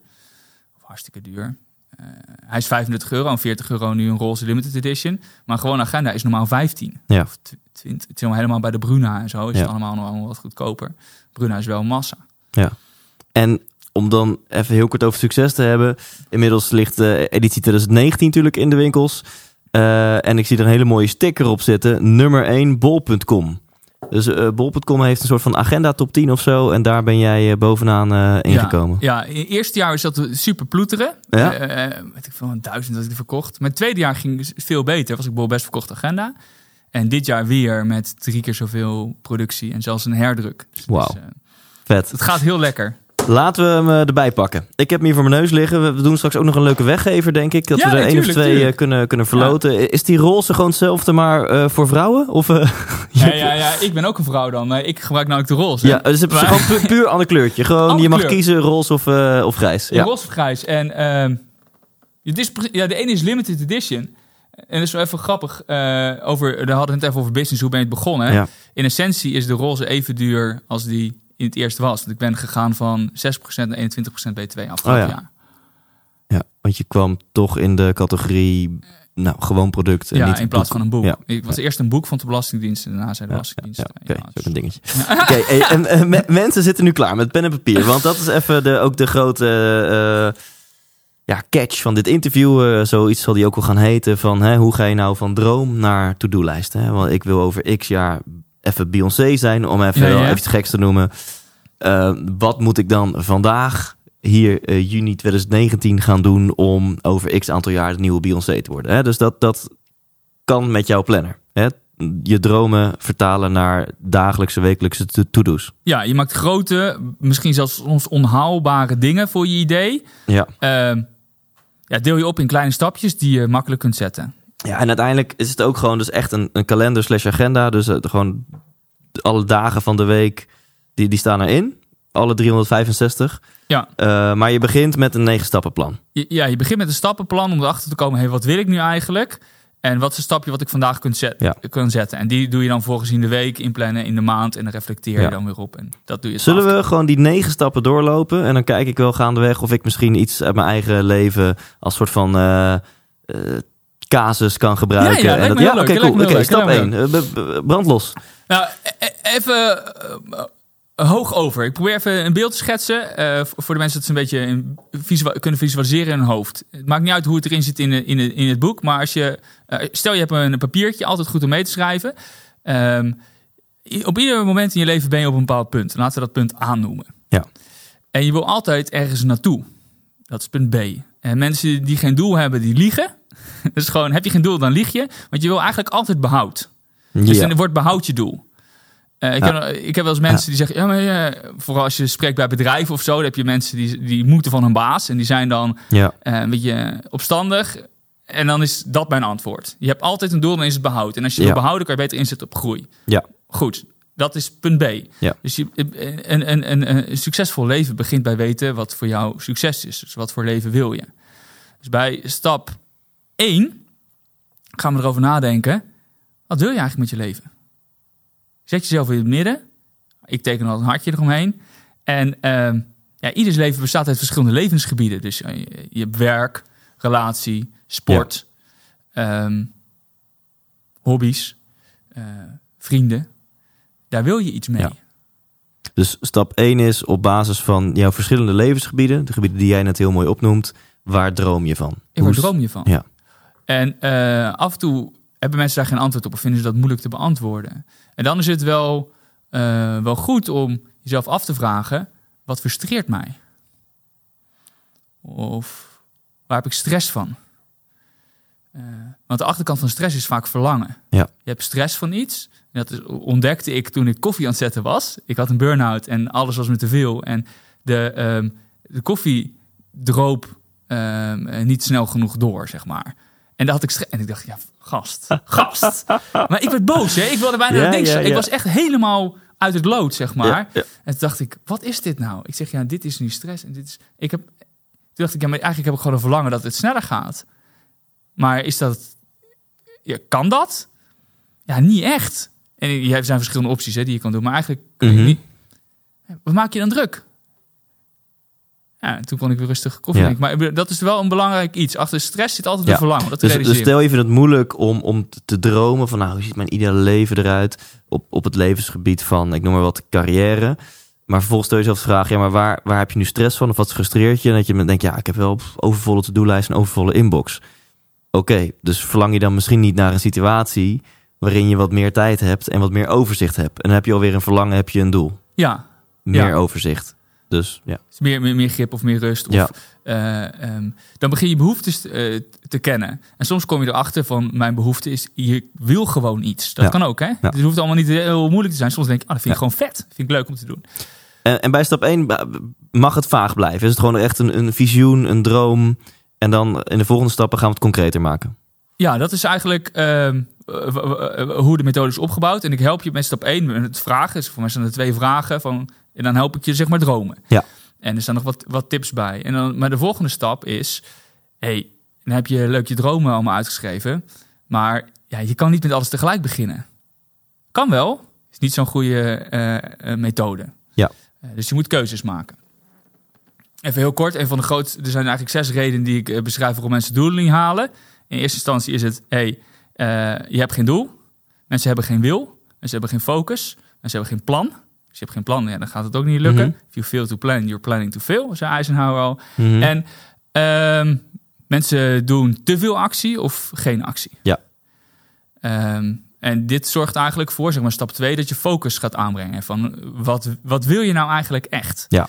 Of hartstikke duur. Eh, hij is 35 euro en 40 euro nu een roze limited edition. Maar gewoon agenda is normaal 15. Ja. Of tw- 20. Het is helemaal- bij de Bruna en zo. Is Ja. het allemaal nog wat goedkoper. Bruna is wel massa. En om dan even heel kort over succes te hebben. Inmiddels ligt de editie 2019 natuurlijk in de winkels. Eh, en ik zie er een hele mooie sticker op zitten. Nummer 1, bol.com. Dus eh, bol.com heeft een soort van agenda top 10 of zo. En daar ben jij eh, bovenaan ingekomen. Ja, ja, in het eerste jaar is dat super ploeteren. Ja. Weet ik veel, een duizend dat ik die verkocht. Maar het tweede jaar ging het veel beter. Was ik bol best verkocht agenda. En dit jaar weer met drie keer zoveel productie en zelfs een herdruk. Dus, Wauw. dus, Vet. het gaat heel lekker. Laten we hem eh, erbij pakken. Ik heb hem hier voor mijn neus liggen. We- We doen straks ook nog een leuke weggever, denk ik. Dat Ja, we er één of twee eh, tuurlijk. kunnen, kunnen verloten. Is die roze gewoon hetzelfde, maar eh, voor vrouwen? Of, [laughs] Ja, ja, ja, ik ben ook een vrouw dan. Ik gebruik namelijk de roze. ja, dus het is Maar- gewoon pu- puur ander kleurtje. Gewoon, je mag kleur. kiezen roze of, of grijs. Ja. Roze of grijs. En ehm, het is, ja, de ene is limited edition. En dat is wel even grappig. over, daar hadden we het even over business. Hoe ben je het begonnen? In essentie is de roze even duur als die in het eerste was. Want ik ben gegaan van 6% naar 21% BTW afgelopen Oh ja. jaar. ja, want je kwam toch in de categorie, nou, gewoon product. en Ja, niet in plaats boek. van een boek. Ja. Ik was eerst een boek van de Belastingdienst en daarna zei de Belastingdienst. ja, oké, ook een dingetje. Oké, hey, [laughs] en, me- mensen zitten nu klaar met pen en papier. Want dat is even de, ook de grote eh, ja, catch van dit interview. Eh, zoiets zal die ook wel gaan heten. Van, hè, hoe ga je nou van droom naar to-do-lijst? Want ik wil over x jaar even Beyoncé zijn, om even, Ja, ja. even iets geks te noemen. Eh, wat moet ik dan vandaag, hier eh, juni 2019, gaan doen om over x aantal jaar de nieuwe Beyoncé te worden? Hè? Dus dat, dat kan met jouw planner. Hè? Je dromen vertalen naar dagelijkse, wekelijkse to- to-do's. Ja, je maakt grote, misschien zelfs soms onhaalbare dingen voor je idee. Ja. Ehm, ja, deel je op in kleine stapjes die je makkelijk kunt zetten. Ja, en uiteindelijk is het ook gewoon dus echt een, een kalender slash agenda. Dus eh, gewoon alle dagen van de week, die, die staan erin. Alle 365. Ja. Eh, maar je begint met een negen stappenplan. Ja, je begint met een stappenplan om erachter te komen... Hey, wat wil ik nu eigenlijk? En wat is een stapje wat ik vandaag kunt zet, Ja. kan zetten? En die doe je dan volgens in de week, inplannen, in de maand... en dan reflecteer je Ja. dan weer op. En dat doe je Zullen we gewoon die negen stappen doorlopen? En dan kijk ik wel gaandeweg of ik misschien iets uit mijn eigen leven als soort van eh, casus kan gebruiken. Ja, ja, en dat, ja, oké, cool. heel Oké, stap lijkt me 1. brand los. Nou, e- e- even eh, hoog over. Ik probeer even een beeld te schetsen. eh, voor de mensen dat ze een beetje visual- kunnen visualiseren in hun hoofd. Het maakt niet uit hoe het erin zit in, de, in, de, in het boek. Maar als je, eh, stel je hebt een papiertje, altijd goed om mee te schrijven. Ehm, op ieder moment in je leven ben je op een bepaald punt. Laten we dat punt A noemen. Ja. En je wil altijd ergens naartoe. Dat is punt B. En mensen die geen doel hebben, die liegen. [laughs] Dus gewoon, heb je geen doel, dan lieg je. Want je wil eigenlijk altijd behoud. Dus Ja. dan wordt behoud je doel. Eh, ik, Ja. heb, ik heb wel eens mensen die zeggen, ja, maar vooral als je spreekt bij bedrijven of zo, dan heb je mensen die, die moeten van hun baas en die zijn dan ja. eh, een beetje opstandig. En dan is dat mijn antwoord. Je hebt altijd een doel, dan is het behoud. En als je wil behouden, kan je beter inzetten op groei. Ja. Goed, dat is punt B. Ja. Dus je, een, een, een, een succesvol leven begint bij weten wat voor jou succes is. Dus wat voor leven wil je. Dus bij stap 1 gaan we erover nadenken. Wat wil je eigenlijk met je leven? Zet jezelf in het midden. Ik teken al een hartje eromheen. En ehm, ja, ieders leven bestaat uit verschillende levensgebieden. Dus eh, je, hebt werk, relatie, sport, ehm, hobby's, eh, vrienden. Daar wil je iets mee. Ja. Dus stap 1 is op basis van jouw verschillende levensgebieden, de gebieden die jij net heel mooi opnoemt, waar droom je van? En waar droom je van? Ja. En eh, af en toe hebben mensen daar geen antwoord op of vinden ze dat moeilijk te beantwoorden. En dan is het wel, eh, wel goed om jezelf af te vragen: wat frustreert mij? Of waar heb ik stress van? Eh, want de achterkant van stress is vaak verlangen. Ja. Je hebt stress van iets. En dat is, ontdekte ik toen ik koffie aan het zetten was. Ik had een burn-out en alles was me te veel. En de, ehm, de koffie droop ehm, eh, niet snel genoeg door, zeg maar. En daar had ik. En ik dacht, ja, gast, gast. [laughs] maar ik werd boos, hè. Ik wilde bijna Ja, niks. Ik was echt helemaal uit het lood, zeg maar. En toen dacht ik, wat is dit nou? Ik zeg, ja, dit is nu stress. En dit is... Ik heb... Toen dacht ik, ja, maar eigenlijk heb ik gewoon een verlangen dat het sneller gaat. Maar is dat... Ja, kan dat? Ja, niet echt. En je hebt zijn verschillende opties hè, die je kan doen. Maar eigenlijk kun je Mhm. niet... Wat maak je dan druk? Ja, toen kon ik weer rustig koffie Ja. drinken. Maar dat is wel een belangrijk iets. Achter stress zit altijd Ja. een verlangen. Dat Dus, dus stel je vindt het moeilijk om, om te- dromen van nou, hoe ziet mijn ideale leven eruit op, op het levensgebied van, ik noem maar wat, carrière. Maar vervolgens stel je jezelf de vraag, ja, maar waar, waar heb je nu stress van of wat frustreert je? En dat je denkt, ja, ik heb wel overvolle to-do-lijst en overvolle inbox. Oké, dus verlang je dan misschien niet naar een situatie waarin je wat meer tijd hebt en wat meer overzicht hebt. En dan heb je alweer een verlangen, heb je een doel. Ja, Meer Ja. overzicht. Dus ja. Dus meer, meer, meer grip of meer rust. Of, Ja. eh, ehm, dan begin je behoeftes eh, te kennen. En soms kom je erachter van mijn behoefte is, je wil gewoon iets. Dat Ja. kan ook, hè? Het hoeft allemaal niet heel moeilijk te zijn. Soms denk ik, ah, dat vind ik gewoon vet. Dat vind ik leuk om te doen. En, en bij stap 1 mag het vaag blijven. Is het gewoon echt een, een visioen, een droom. En dan in de volgende stappen gaan we het concreter maken. Ja, dat is eigenlijk ehm, hoe de methode is opgebouwd. En ik help je met stap 1 met het vragen. Dus voor mij zijn er twee vragen. Van, en dan help ik je zeg maar dromen. Ja. En er staan nog wat, wat tips bij. En dan, maar de volgende stap is... hey, dan heb je leuk je dromen allemaal uitgeschreven. Maar ja, je kan niet met alles tegelijk beginnen. Kan wel. Is niet zo'n goede eh, eh, methode. Ja. Eh, dus je moet keuzes maken. Even heel kort. Een van de grootste... Er zijn eigenlijk zes redenen die ik beschrijf... waarom mensen doelen niet halen. In eerste instantie is het... Hey, je hebt geen doel. Mensen hebben geen wil. Mensen hebben geen focus. Mensen hebben geen plan. Als je hebt geen plan, ja, dan gaat het ook niet lukken. Mhm. If you fail to plan, you're planning to fail, zei Eisenhower al. Mhm. En ehm, mensen doen te veel actie of geen actie. Ja. Ehm, en dit zorgt eigenlijk voor, zeg maar, stap 2, dat je focus gaat aanbrengen. Van wat, wat wil je nou eigenlijk echt? Ja.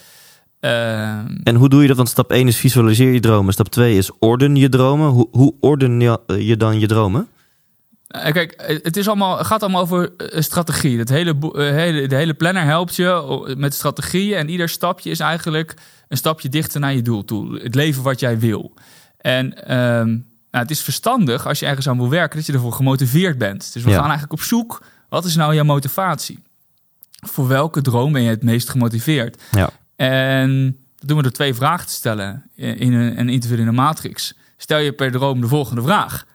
Ehm, En hoe doe je dat? Want stap 1 is visualiseer je dromen. Stap 2 is orden je dromen. Hoe, hoe orden je, je dan je dromen? Eh, Kijk, eh, het is allemaal, gaat allemaal over eh, strategie. Het hele, hele, de hele planner helpt je o- met strategieën. En ieder stapje is eigenlijk een stapje dichter naar je doel toe. Het leven wat jij wil. En ehm, Nou, het is verstandig als je ergens aan wil werken dat je ervoor gemotiveerd bent. Dus we Ja. gaan eigenlijk op zoek. Wat is nou jouw motivatie? Voor welke droom ben je het meest gemotiveerd? Ja. En dat doen we door twee vragen te stellen in een, een interview in een matrix. Stel je per droom de volgende vraag.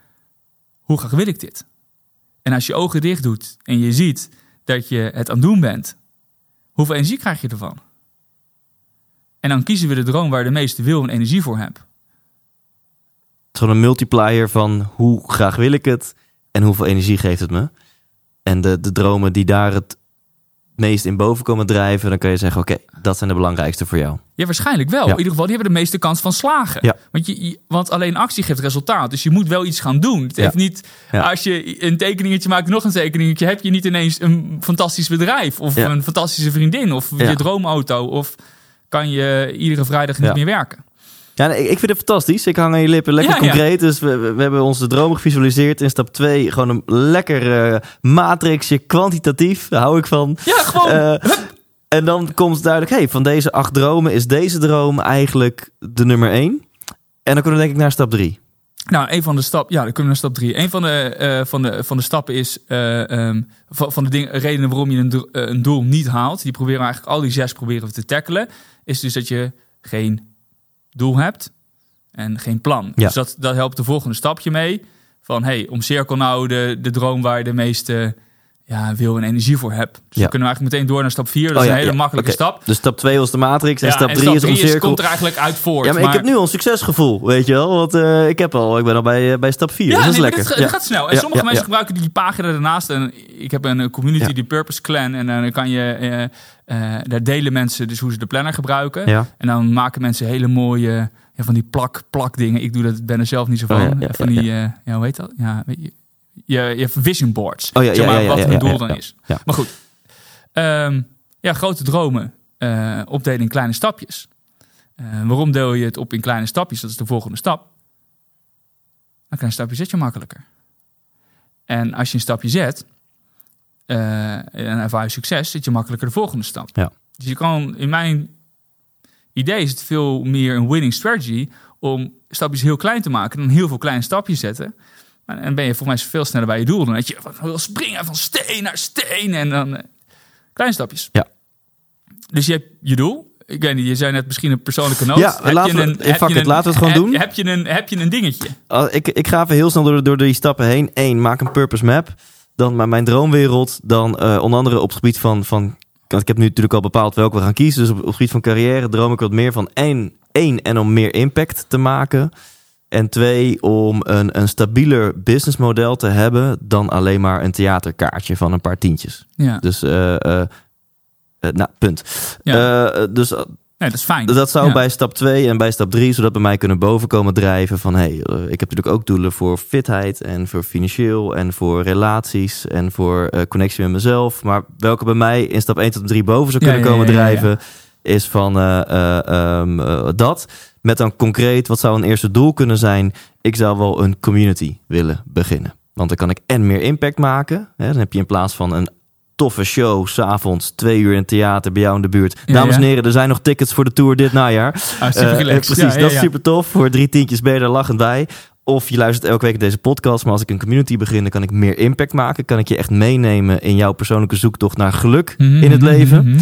Hoe graag wil ik dit? En als je ogen dicht doet en je ziet dat je het aan het doen bent, hoeveel energie krijg je ervan? En dan kiezen we de droom waar de meeste wil en energie voor is gewoon een multiplier van hoe graag wil ik het en hoeveel energie geeft het me. En de, de dromen die daar het meest in boven komen drijven, dan kan je zeggen, oké, dat zijn de belangrijkste voor jou. Ja, waarschijnlijk wel. Ja. In ieder geval, die hebben de meeste kans van slagen. Ja. Want, je, want alleen actie geeft resultaat. Dus je moet wel iets gaan doen. Het heeft niet, als je een tekeningetje maakt, nog een tekeningetje, heb je niet ineens een fantastisch bedrijf. Of een fantastische vriendin. Of je droomauto. Of kan je iedere vrijdag niet meer werken. Ja, ik vind het fantastisch. Ik hang aan je lippen. Lekker Ja, ja. concreet. Dus we, we we hebben onze dromen gevisualiseerd. In stap 2 gewoon een lekker eh, matrixje, kwantitatief. Daar hou ik van. Ja, gewoon. Eh, en dan komt duidelijk, hey, van deze acht dromen is deze droom eigenlijk de nummer 1. En dan kunnen we denk ik naar stap 3. Nou, een van de stappen, ja, dan kunnen we naar stap drie. Een van de, eh, van de, van de stappen is ehm, van, van de dingen, redenen waarom je een, do- eh, een doel niet haalt. Die proberen we eigenlijk al die zes proberen we te tackelen. Is dus dat je geen doel hebt en geen plan. Ja. Dus dat, dat helpt de volgende stapje mee. Van hey, omcirkel nou de, de droom waar je de meeste ja, wil en energie voor hebt. Dus Ja. dan kunnen we eigenlijk meteen door naar stap vier. Dat Oh is ja, een hele ja, makkelijke stap. Dus stap 2 was de matrix en stap en 3 is drie omcirkel. komt er eigenlijk uit voort. Ja, maar, ik heb nu al een succesgevoel, weet je wel. Want eh, ik, heb al, ik ben al bij, eh, bij stap 4. Ja, dat is lekker. dit, het gaat snel. En sommige mensen gebruiken die pagina daarnaast. En ik heb een eh, community, die Purpose Clan. En dan kan je, daar delen mensen dus hoe ze de planner gebruiken. En dan maken mensen hele mooie, van die plak, plak dingen. Ik doe dat, ben er zelf niet zo van. Oh, van ja, die, ja, hoe heet dat? Ja, weet je, je, je vision boards. Oh ja, zeg ja, maar, ja, wat hun doel dan is. Maar goed. Ehm, ja, grote dromen eh, opdelen in kleine stapjes. Eh, waarom deel je het op in kleine stapjes? Dat is de volgende stap. Een klein stapje zet je makkelijker. En als je een stapje zet eh, en ervaar je succes, zet je makkelijker de volgende stap. Ja. Dus je kan, in mijn idee is het veel meer een winning strategy om stapjes heel klein te maken en dan heel veel kleine stapjes zetten. En ben je volgens mij veel sneller bij je doel. Dan dat je wil springen van steen naar steen en dan eh, kleine stapjes. Ja. Dus je hebt je doel. Ik weet niet, je zei net misschien een persoonlijke noot. Ja, laten we- heb fuck je laten we het gewoon heb- doen. Heb je, een, heb je een dingetje? Ik, ik ga even heel snel door, door die stappen heen. Eén, maak een purpose map. Dan mijn- mijn droomwereld. Dan eh, onder andere op het gebied van, van... Want ik heb nu natuurlijk al bepaald welke we gaan kiezen. Dus op, op het gebied van carrière droom ik wat meer van één, één en om meer impact te maken. En twee, om een, een stabieler businessmodel te hebben... dan alleen maar een theaterkaartje van een paar tientjes. Ja, Dus, eh, eh, nou, punt. ja. Eh, dus nee, dat is fijn. dat zou Ja. bij stap 2 en bij stap 3, zodat bij mij kunnen bovenkomen drijven van hey, eh, ik heb natuurlijk ook doelen voor fitheid en voor financieel en voor relaties en voor connectie met mezelf. Maar welke bij mij in stap 1 tot 3 boven zou kunnen ja, komen ja, drijven, is van eh, dat. Met dan concreet, wat zou een eerste doel kunnen zijn? Ik zou wel een community willen beginnen. Want dan kan ik en meer impact maken. Hè? Dan heb je in plaats van een toffe show, s'avonds, twee uur in het theater bij jou in de buurt. Dames en heren, er zijn nog tickets voor de tour dit najaar. Ah, super Eh, precies, Ja, ja, dat is super tof. Voor drie tientjes ben je er lachend bij. Of je luistert elke week deze podcast. Maar als ik een community begin, dan kan ik meer impact maken. Kan ik je echt meenemen in jouw persoonlijke zoektocht naar geluk Mhm, in het mhm, leven. mhm.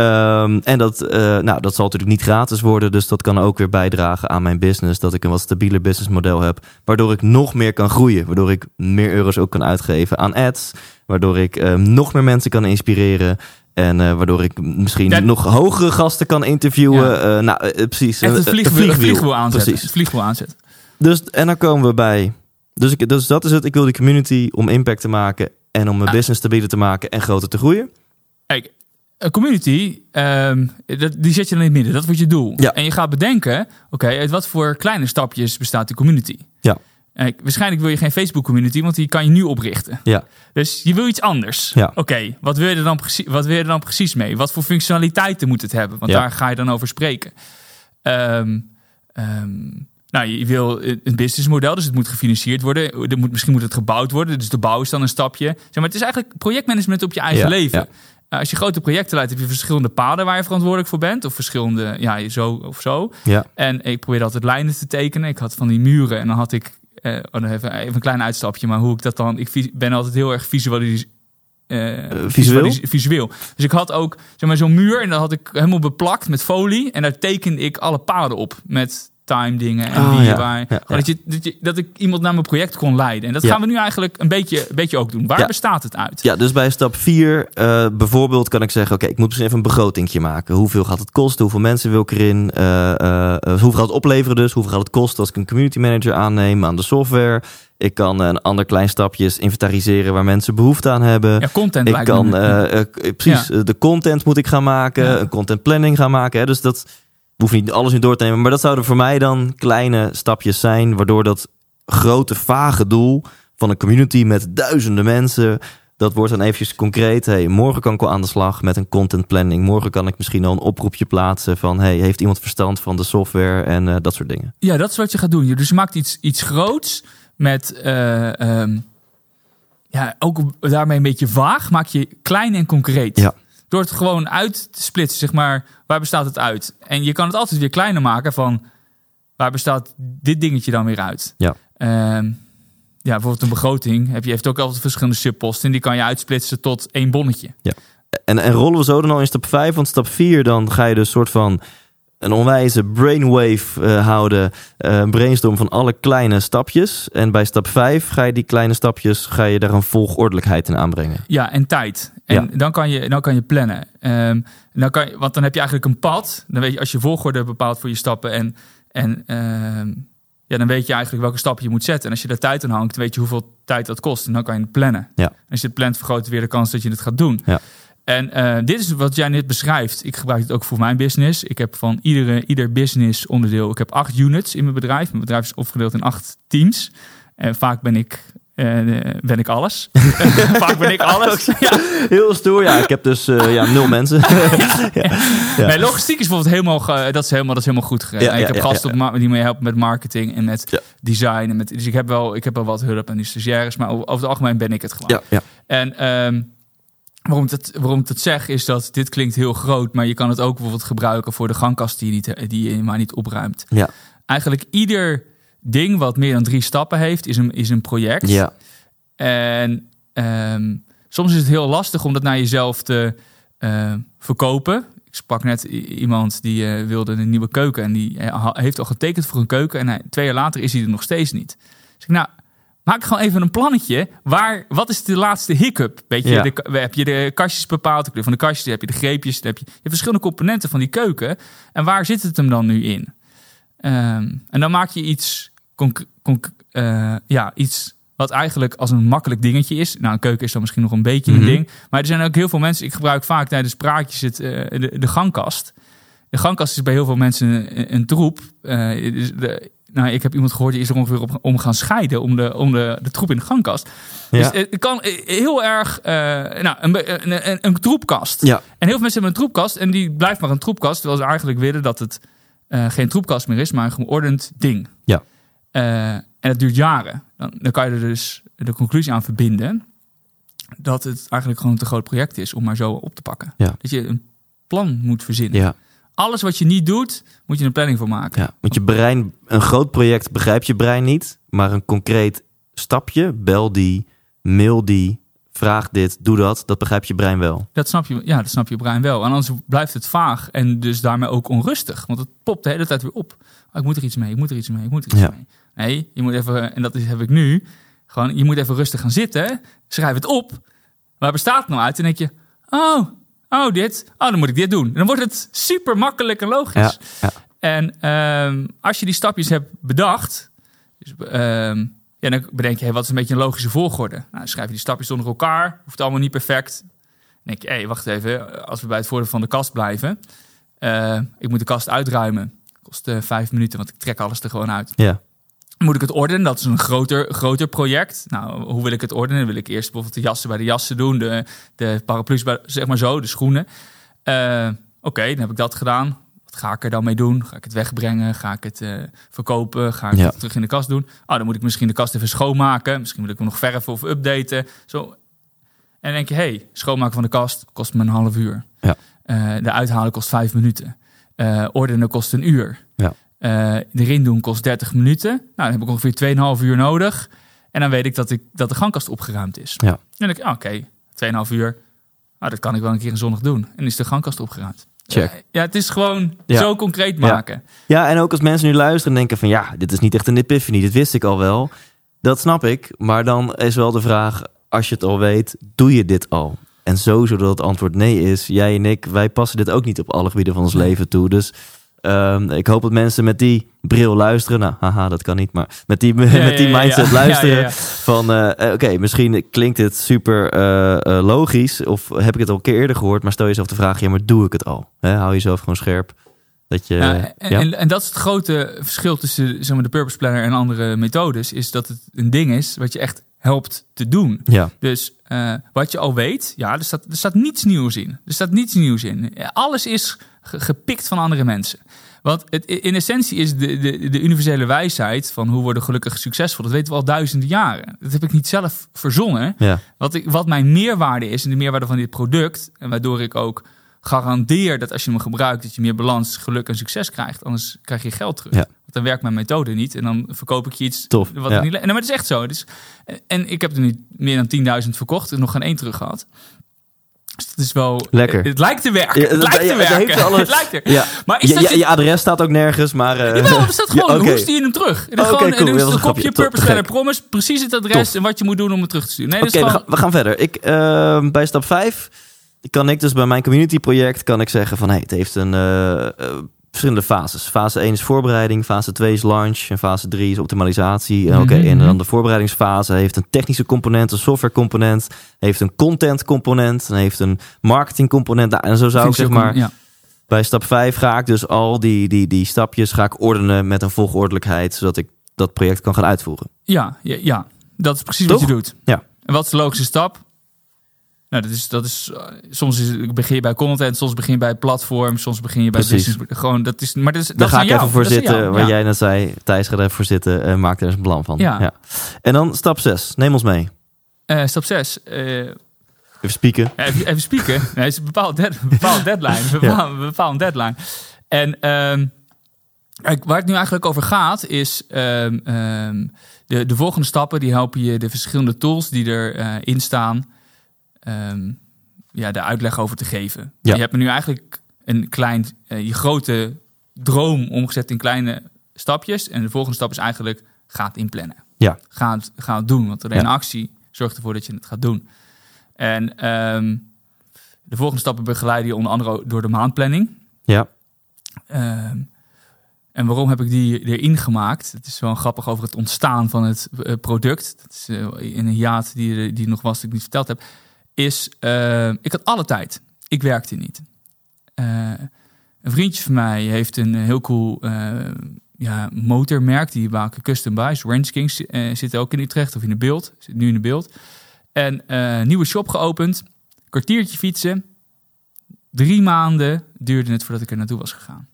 Ehm, en dat, eh, nou, dat zal natuurlijk niet gratis worden. Dus dat kan ook weer bijdragen aan mijn business. Dat ik een wat stabieler businessmodel heb. Waardoor ik nog meer kan groeien. Waardoor ik meer euro's ook kan uitgeven aan ads. Waardoor ik ehm, nog meer mensen kan inspireren. En eh, waardoor ik misschien nog hogere gasten kan interviewen. Ja. Eh, nou, precies. Het vliegwiel, het vliegwiel. Precies. Het vliegwiel. Dus, en dan komen we bij. Dus, ik, dus dat is het. Ik wil die community om impact te maken. En om mijn Ah. business stabieler te maken en groter te groeien. Kijk, een community, ehm, dat, die zet je dan in het midden. Dat wordt je doel. Ja. En je gaat bedenken, oké, uit wat voor kleine stapjes bestaat die community? Ja. Waarschijnlijk wil je geen Facebook community, want die kan je nu oprichten. Ja. Dus je wil iets anders. Ja. Oké, wat, wil je er dan precies- wat wil je er dan precies mee? Wat voor functionaliteiten moet het hebben? Want Ja. daar ga je dan over spreken. Ehm, ehm, nou, je wil een een businessmodel, dus het moet gefinancierd worden. Er moet, misschien moet het gebouwd worden, dus de bouw is dan een stapje. Zeg maar, het is eigenlijk projectmanagement op je eigen Ja, leven. Uh, Als je grote projecten leidt, heb je verschillende paden waar je verantwoordelijk voor bent. Of verschillende, ja, zo of zo. Ja. En ik probeerde altijd lijnen te tekenen. Ik had van die muren en dan had ik eh, oh, even, even een klein uitstapje, maar hoe ik dat dan... Ik ben altijd heel erg visualis, eh, visueel? visualis- visueel. Dus ik had ook zeg maar, zo'n muur en dat had ik helemaal beplakt met folie. En daar tekende ik alle paden op met time dingen en wie ja. waar. Ja, Gewoon ja. Dat, je, dat, je, dat ik iemand naar mijn project kon leiden. En dat gaan we nu eigenlijk een beetje, een beetje ook doen. Waar bestaat het uit? Ja, dus bij stap 4 bijvoorbeeld kan ik zeggen... oké, ik moet misschien even een begrotingje maken. Hoeveel gaat het kosten? Hoeveel mensen wil ik erin? Eh, eh, eh, hoeveel gaat het opleveren dus? Hoeveel gaat het kosten als ik een community manager aanneem aan de software? Ik kan eh, een ander klein stapje is inventariseren waar mensen behoefte aan hebben. Ja, content ik me kan, eh, eh, precies, eh, de content moet ik gaan maken. Een content planning gaan maken. Hè? Dus dat hoef niet alles nu door te nemen. Maar dat zouden voor mij dan kleine stapjes zijn... waardoor dat grote, vage doel van een community met duizenden mensen... dat wordt dan eventjes concreet. Hey, morgen kan ik wel aan de slag met een content planning. Morgen kan ik misschien al een oproepje plaatsen van... Hey, heeft iemand verstand van de software en eh, dat soort dingen. Ja, dat is wat je gaat doen. Dus je maakt iets, iets groots met... eh, ehm, ja, ook daarmee een beetje vaag. Maak je klein en concreet. Ja. Door het gewoon uit te splitsen, zeg maar. Waar bestaat het uit? En je kan het altijd weer kleiner maken van... Waar bestaat dit dingetje dan weer uit? Ja. Ehm, ja, bijvoorbeeld een begroting. Heb je heeft ook altijd verschillende subposten. En die kan je uitsplitsen tot één bonnetje. En, en rollen we zo dan al in stap 5. Want stap 4 dan ga je dus soort van een onwijze brainwave eh, houden. eh, Een brainstorm van alle kleine stapjes. En bij stap 5 ga je die kleine stapjes... ga je daar een volgordelijkheid in aanbrengen. Ja, en tijd. En dan, kan je, dan kan je plannen. Ehm, dan kan je, want dan heb je eigenlijk een pad. Dan weet je, als je volgorde bepaalt voor je stappen. En, en ehm, ja, dan weet je eigenlijk welke stappen je moet zetten. En als je daar tijd aan hangt, dan weet je hoeveel tijd dat kost. En dan kan je het plannen. Ja. En als je het plant, vergroot het weer de kans dat je het gaat doen. Ja. En eh, dit is wat jij net beschrijft. Ik gebruik het ook voor mijn business. Ik heb van iedere, ieder business onderdeel... Ik heb acht units in mijn bedrijf. Mijn bedrijf is opgedeeld in acht teams. En vaak ben ik, eh, ben ik alles. [laughs] vaak ben ik alles. [laughs] Ja. Heel stoer. Ja, ik heb dus eh, ja, nul mensen. [laughs] Ja. Nee, logistiek is bijvoorbeeld helemaal, dat is helemaal, dat is helemaal goed geregeld. Ik heb gasten op die me helpen met marketing en met design. En met, dus ik heb, wel, ik heb wel wat hulp en die stagiaires, maar over over het algemeen ben ik het gewoon. ja, ja. En ehm, waarom, ik dat, waarom ik dat zeg, is dat dit klinkt heel groot, maar je kan het ook bijvoorbeeld gebruiken voor de gangkast die je, niet, die je maar niet opruimt. Ja. Eigenlijk ieder ding wat meer dan drie stappen heeft, is een, is een project. ja. En ehm, soms is het heel lastig om dat naar jezelf te eh, verkopen. Ik sprak net iemand die eh, wilde een nieuwe keuken. En die eh, heeft al getekend voor een keuken. En hij, twee jaar later is hij er nog steeds niet. Dus ik, nou, maak gewoon even een plannetje. Waar, wat is de laatste hiccup? Weet je, Ja. de, ka- heb je de kastjes bepaald? De kleur van de kastjes, heb je de greepjes. Heb je, je hebt verschillende componenten van die keuken. En waar zit het hem dan nu in? Ehm, en dan maak je iets, conc- conc- eh, ja, iets wat eigenlijk als een makkelijk dingetje is. Nou, een keuken is dan misschien nog een beetje Mhm. een ding. Maar er zijn ook heel veel mensen. Ik gebruik vaak tijdens praatjes het, eh, de, de gangkast. De gangkast is bij heel veel mensen een, een troep. Eh, de, nou, ik heb iemand gehoord die is er ongeveer op, om gaan scheiden om de, om de, de troep in de gangkast. Ja. Dus het kan heel erg, eh, nou, een, een, een, een troepkast. Ja. En heel veel mensen hebben een troepkast en die blijft maar een troepkast. Terwijl ze eigenlijk willen dat het eh, geen troepkast meer is, maar een geordend ding. Ja. Eh, en dat duurt jaren. Dan, dan kan je er dus de conclusie aan verbinden dat het eigenlijk gewoon een te groot project is om maar zo op te pakken. Ja. Dat je een plan moet verzinnen. ja. Alles wat je niet doet, moet je een planning voor maken. Ja, want je brein, een groot project begrijpt je brein niet, maar een concreet stapje, bel die, mail die, vraag dit, doe dat, dat begrijpt je brein wel. Dat snap je, ja, dat snap je brein wel. En anders blijft het vaag en dus daarmee ook onrustig. Want het popt de hele tijd weer op. Oh, ik moet er iets mee, ik moet er iets mee, ik moet er iets Ja. mee. Nee, je moet even, en dat is, heb ik nu, gewoon, je moet even rustig gaan zitten. Schrijf het op. Waar bestaat het nou uit? En denk je, oh, oh dit, oh dan moet ik dit doen. En dan wordt het super makkelijk en logisch. Ja. En ehm, als je die stapjes hebt bedacht, dus, ehm, ja, dan bedenk je, hey, wat is een beetje een logische volgorde? Nou, dan schrijf je die stapjes onder elkaar, hoeft allemaal niet perfect. Dan denk je, hé, wacht even, als we bij het voordeel van de kast blijven. eh, ik moet de kast uitruimen. Kost eh, vijf minuten, want ik trek alles er gewoon uit. Ja, Moet ik het ordenen? Dat is een groter, groter project. Nou, hoe wil ik het ordenen? Wil ik eerst bijvoorbeeld de jassen bij de jassen doen, de, de paraplu's bij, zeg maar zo, de schoenen. Eh, Oké, dan heb ik dat gedaan. Wat ga ik er dan mee doen? Ga ik het wegbrengen? Ga ik het eh, verkopen? Ga ik Ja. het terug in de kast doen? Oh, dan moet ik misschien de kast even schoonmaken. Misschien moet ik hem nog verven of updaten. Zo. En dan denk je, hey, schoonmaken van de kast kost me een half uur. Ja. Eh, de uithalen kost vijf minuten. Ordenen kost een uur. Ja. Eh, erin doen kost 30 minuten. Nou, dan heb ik ongeveer 2,5 uur nodig. En dan weet ik dat, ik dat de gangkast opgeruimd is. Ja. En dan denk ik, ah, oké, 2,5 uur. Nou, dat kan ik wel een keer een zondag doen. En is de gangkast opgeruimd. Check. Ja, het is gewoon Ja. zo concreet Ja. maken. Ja, en ook als mensen nu luisteren en denken van ja, dit is niet echt een epiphany, dit wist ik al wel. Dat snap ik, maar dan is wel de vraag, als je het al weet, doe je dit al? En sowieso dat het antwoord nee is. Jij en ik, wij passen dit ook niet op alle gebieden van ons leven toe. Dus ehm, ik hoop dat mensen met die bril luisteren. Nou, haha, dat kan niet, maar met die, [laughs] Ja, met die ja, mindset [laughs] ja. luisteren. Van, oké, misschien klinkt dit super eh, eh, logisch. Of heb ik het al een keer eerder gehoord. Maar stel jezelf de vraag, ja, maar doe ik het al? Hè, hou jezelf gewoon scherp. Dat je, en, en, en dat is het grote verschil tussen zeg maar, de Purpose Planner en andere methodes. Is dat het een ding is wat je echt helpt te doen. ja, Dus eh, wat je al weet, ja, er staat, er staat niets nieuws in. Er staat niets nieuws in. Alles is gepikt van andere mensen. Want het, in essentie is de, de, de universele wijsheid van hoe worden gelukkig succesvol. Dat weten we al duizenden jaren. Dat heb ik niet zelf verzonnen. ja, Wat, ik, wat mijn meerwaarde is en de meerwaarde van dit product. En waardoor ik ook garandeer dat als je hem gebruikt, dat je meer balans, geluk en succes krijgt. Anders krijg je geld terug. Ja. Want dan werkt mijn methode niet. En dan verkoop ik je iets Tof, wat ja. niet... En maar het is echt zo. Dus, en ik heb er nu meer dan 10.000 verkocht en nog geen één terug gehad. Dus het is wel... Lekker. Het lijkt te werken. Ja, het dat- lijkt te dat werken. heeft [laughs] alle- Het lijkt er. ja. Maar is je, dat je, je- adres staat ook nergens, maar... eh, Jawel, [laughs] er staat gewoon, Ja, oké. hoe stuur je hem terug? En dan Oké, gewoon, cool. en dat een kopje grapje. Purpose Promise, precies het adres Tof. en wat je moet doen om het terug te sturen. Nee, Oké, dat we, gewoon... gaan, we gaan verder. Ik, eh, bij stap 5 kan ik dus bij mijn community project kan ik zeggen van hey, het heeft een eh, eh, verschillende fases. Fase 1 is voorbereiding, fase 2 is launch en fase 3 is optimalisatie. En Oké, Mhm, en dan de voorbereidingsfase heeft een technische component, een software component, heeft een content component, en heeft een marketing component. Nou, en zo zou ik zeg maar ja. bij stap 5 ga ik dus al die, die, die stapjes ga ik ordenen met een volgordelijkheid, zodat ik dat project kan gaan uitvoeren. Ja, ja, ja, dat is precies Toch? wat je doet. Ja. En wat is de logische stap? Nou, dat is, dat is, eh, soms is, begin je bij content, soms begin je bij platform, soms begin je bij Precies. business. Gewoon, dat is, maar dat is, dat Daar is ga ik jou. even voor Dat zitten, waar Ja. jij net zei. Thijs gaat even voor zitten en maakt er eens een plan van. Ja. En dan stap 6. Neem ons mee. Eh, stap 6. Even spieken. even, even spieken. Nee, het is een bepaald, dead, een bepaald deadline. Een [laughs] bepaald, een bepaald deadline. En kijk, waar het nu eigenlijk over gaat, is ehm, ehm, de, de volgende stappen die helpen je de verschillende tools die erin in staan, ehm, ja, de uitleg over te geven. Ja. Je hebt me nu eigenlijk een klein, eh, je grote droom omgezet in kleine stapjes. En de volgende stap is eigenlijk, ga het inplannen. Ja. Ga het, ga het doen, want alleen Ja. actie zorgt ervoor dat je het gaat doen. En ehm, de volgende stappen begeleiden je onder andere door de maandplanning. Ja. Ehm, en waarom heb ik die erin gemaakt? Het is wel grappig over het ontstaan van het eh, product. Dat is eh, in een hiaat die, die nog was, die ik niet verteld heb. Is, eh, ik had alle tijd. Ik werkte niet. Eh, een vriendje van mij heeft een heel cool eh, ja, motormerk. Die maken custom buys. Range Kings zit ook in Utrecht of in de beeld. Zit nu in de beeld. En nieuwe shop geopend. Kwartiertje fietsen. Drie maanden duurde het voordat ik er naartoe was gegaan.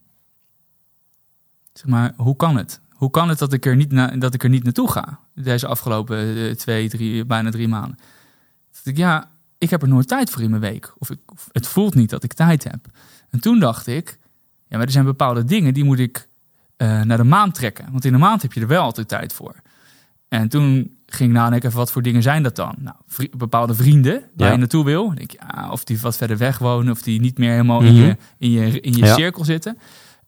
Zeg maar, hoe kan het? Hoe kan het dat ik er niet, dat ik er niet naartoe ga? Deze afgelopen twee, drie, bijna drie maanden. Dat ik, ja, ik heb er nooit tijd voor in mijn week. Of, ik, of het voelt niet dat ik tijd heb. En toen dacht ik, ja, maar er zijn bepaalde dingen die moet ik eh, naar de maand trekken. Want in de maand heb je er wel altijd tijd voor. En toen ging ik nadenken, wat voor dingen zijn dat dan? Nou, vri- bepaalde vrienden waar Ja. je naartoe wil. Denk je, ah, of die wat verder weg wonen, of die niet meer helemaal in Mhm. je, in je, in je Ja. cirkel zitten.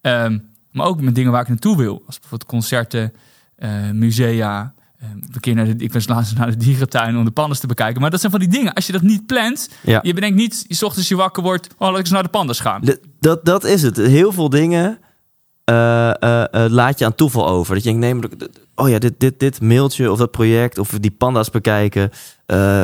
Ehm, maar ook met dingen waar ik naartoe wil. Als bijvoorbeeld concerten, eh, musea. Een keer naar de, ik was laatst naar de dierentuin om de pandas te bekijken. Maar dat zijn van die dingen. Als je dat niet plant, Ja. je bedenkt niet, je 's ochtends je wakker wordt, oh, laat ik eens naar de pandas gaan. Dat, dat is het. Heel veel dingen eh, eh, eh, laat je aan toeval over. Dat je denkt, nee, maar oh ja, dit, dit, dit mailtje of dat project of die panda's bekijken.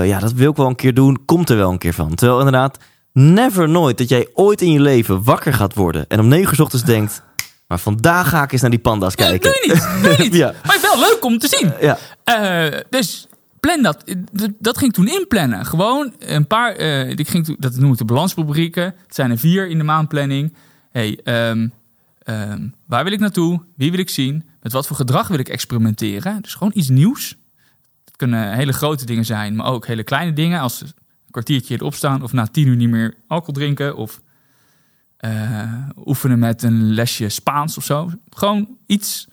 ja, dat wil ik wel een keer doen. Komt er wel een keer van. Terwijl inderdaad, never nooit dat jij ooit in je leven wakker gaat worden. En om negen uur ochtends denkt, maar vandaag ga ik eens naar die panda's kijken. doe je niet. Doe je niet. [laughs] Ja. Maar wel leuk om te zien. Ja, Eh, dus plan dat. Dat ging ik toen inplannen. Gewoon een paar. eh, ik ging toen, dat noem ik de balansrubrieken. Het zijn er vier in de maandplanning. Hey, ehm, waar wil ik naartoe? Wie wil ik zien? Met wat voor gedrag wil ik experimenteren? Dus gewoon iets nieuws. Het kunnen hele grote dingen zijn, maar ook hele kleine dingen. Als een kwartiertje erop staan of na tien uur niet meer alcohol drinken. Of oefenen met een lesje Spaans of zo. Gewoon iets.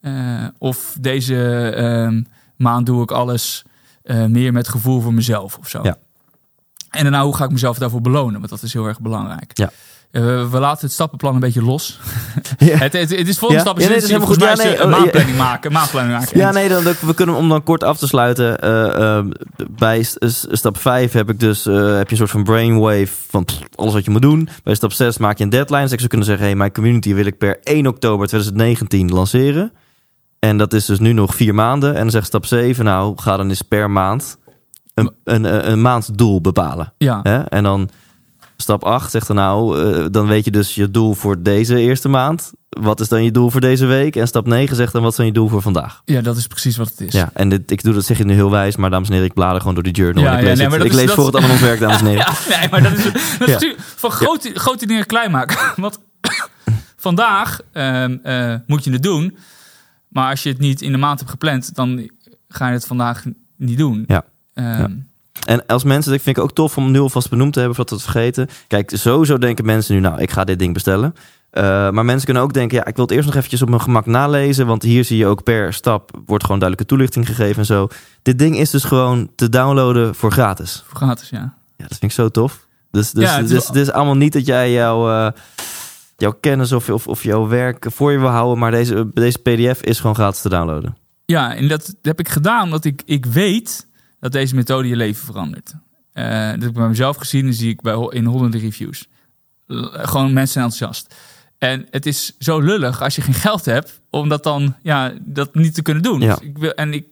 Eh, of deze ehm, maand doe ik alles eh, meer met gevoel voor mezelf of zo. Ja. En daarna, hoe ga ik mezelf daarvoor belonen? Want dat is heel erg belangrijk. Ja. Eh, we, we laten het stappenplan een beetje los. [laughs] Ja. het, het, het is volgende Ja? stap is Ja, nee, is volgens mij een oh, maandplanning maken. Maandplanning maken. Ja, nee, dan, we kunnen om dan kort af te sluiten. eh, eh, bij stap 5 heb ik dus heb je een soort van brainwave van pff, alles wat je moet doen. Bij stap 6 maak je een deadline. Dus ik zou kunnen zeggen, hey, mijn community wil ik per 1 oktober 2019 lanceren. En dat is dus nu nog vier maanden. En dan zegt stap 7, nou, ga dan eens per maand een, een, een, een maanddoel bepalen. Ja. Hè? En dan stap 8 zegt dan nou, eh, dan weet je dus je doel voor deze eerste maand. Wat is dan je doel voor deze week? En stap 9 zegt dan wat dan je doel voor vandaag? ja, dat is precies wat het is. Ja, en dit, ik doe dat zeg je nu heel wijs, maar dames en heren, ik blader gewoon door de journal. Ja, en ik ja, lees, nee, het- maar dat ik is- lees dat- voor het allemaal ons werk, dames en [laughs] heren. Ja, nee, maar dat is, dat is van grote, grote dingen klein maken. [laughs] Want [coughs] vandaag ehm, eh, moet je het doen. Maar als je het niet in de maand hebt gepland, dan ga je het vandaag niet doen. Ja. Ehm, Ja. En als mensen, dat vind ik ook tof om nu alvast benoemd te hebben, voordat we het vergeten. Kijk, sowieso denken mensen nu, nou, ik ga dit ding bestellen. Eh, maar mensen kunnen ook denken, ja, ik wil het eerst nog eventjes op mijn gemak nalezen. Want hier zie je ook per stap, wordt gewoon duidelijke toelichting gegeven en zo. Dit ding is dus gewoon te downloaden voor gratis. Voor gratis, ja. Ja, dat vind ik zo tof. Dus, dus, Ja, het is is allemaal niet dat jij jouw, eh, jouw kennis of, of, of jouw werk voor je wil houden. Maar deze, deze pdf is gewoon gratis te downloaden. Ja, en dat heb ik gedaan omdat ik, ik weet dat deze methode je leven verandert. Eh, dat heb ik bij mezelf gezien en zie ik bij, in honderden reviews. L- gewoon mensen zijn enthousiast. En het is zo lullig als je geen geld hebt om dat dan ja, dat niet te kunnen doen. Ja. Dus ik wil, en ik,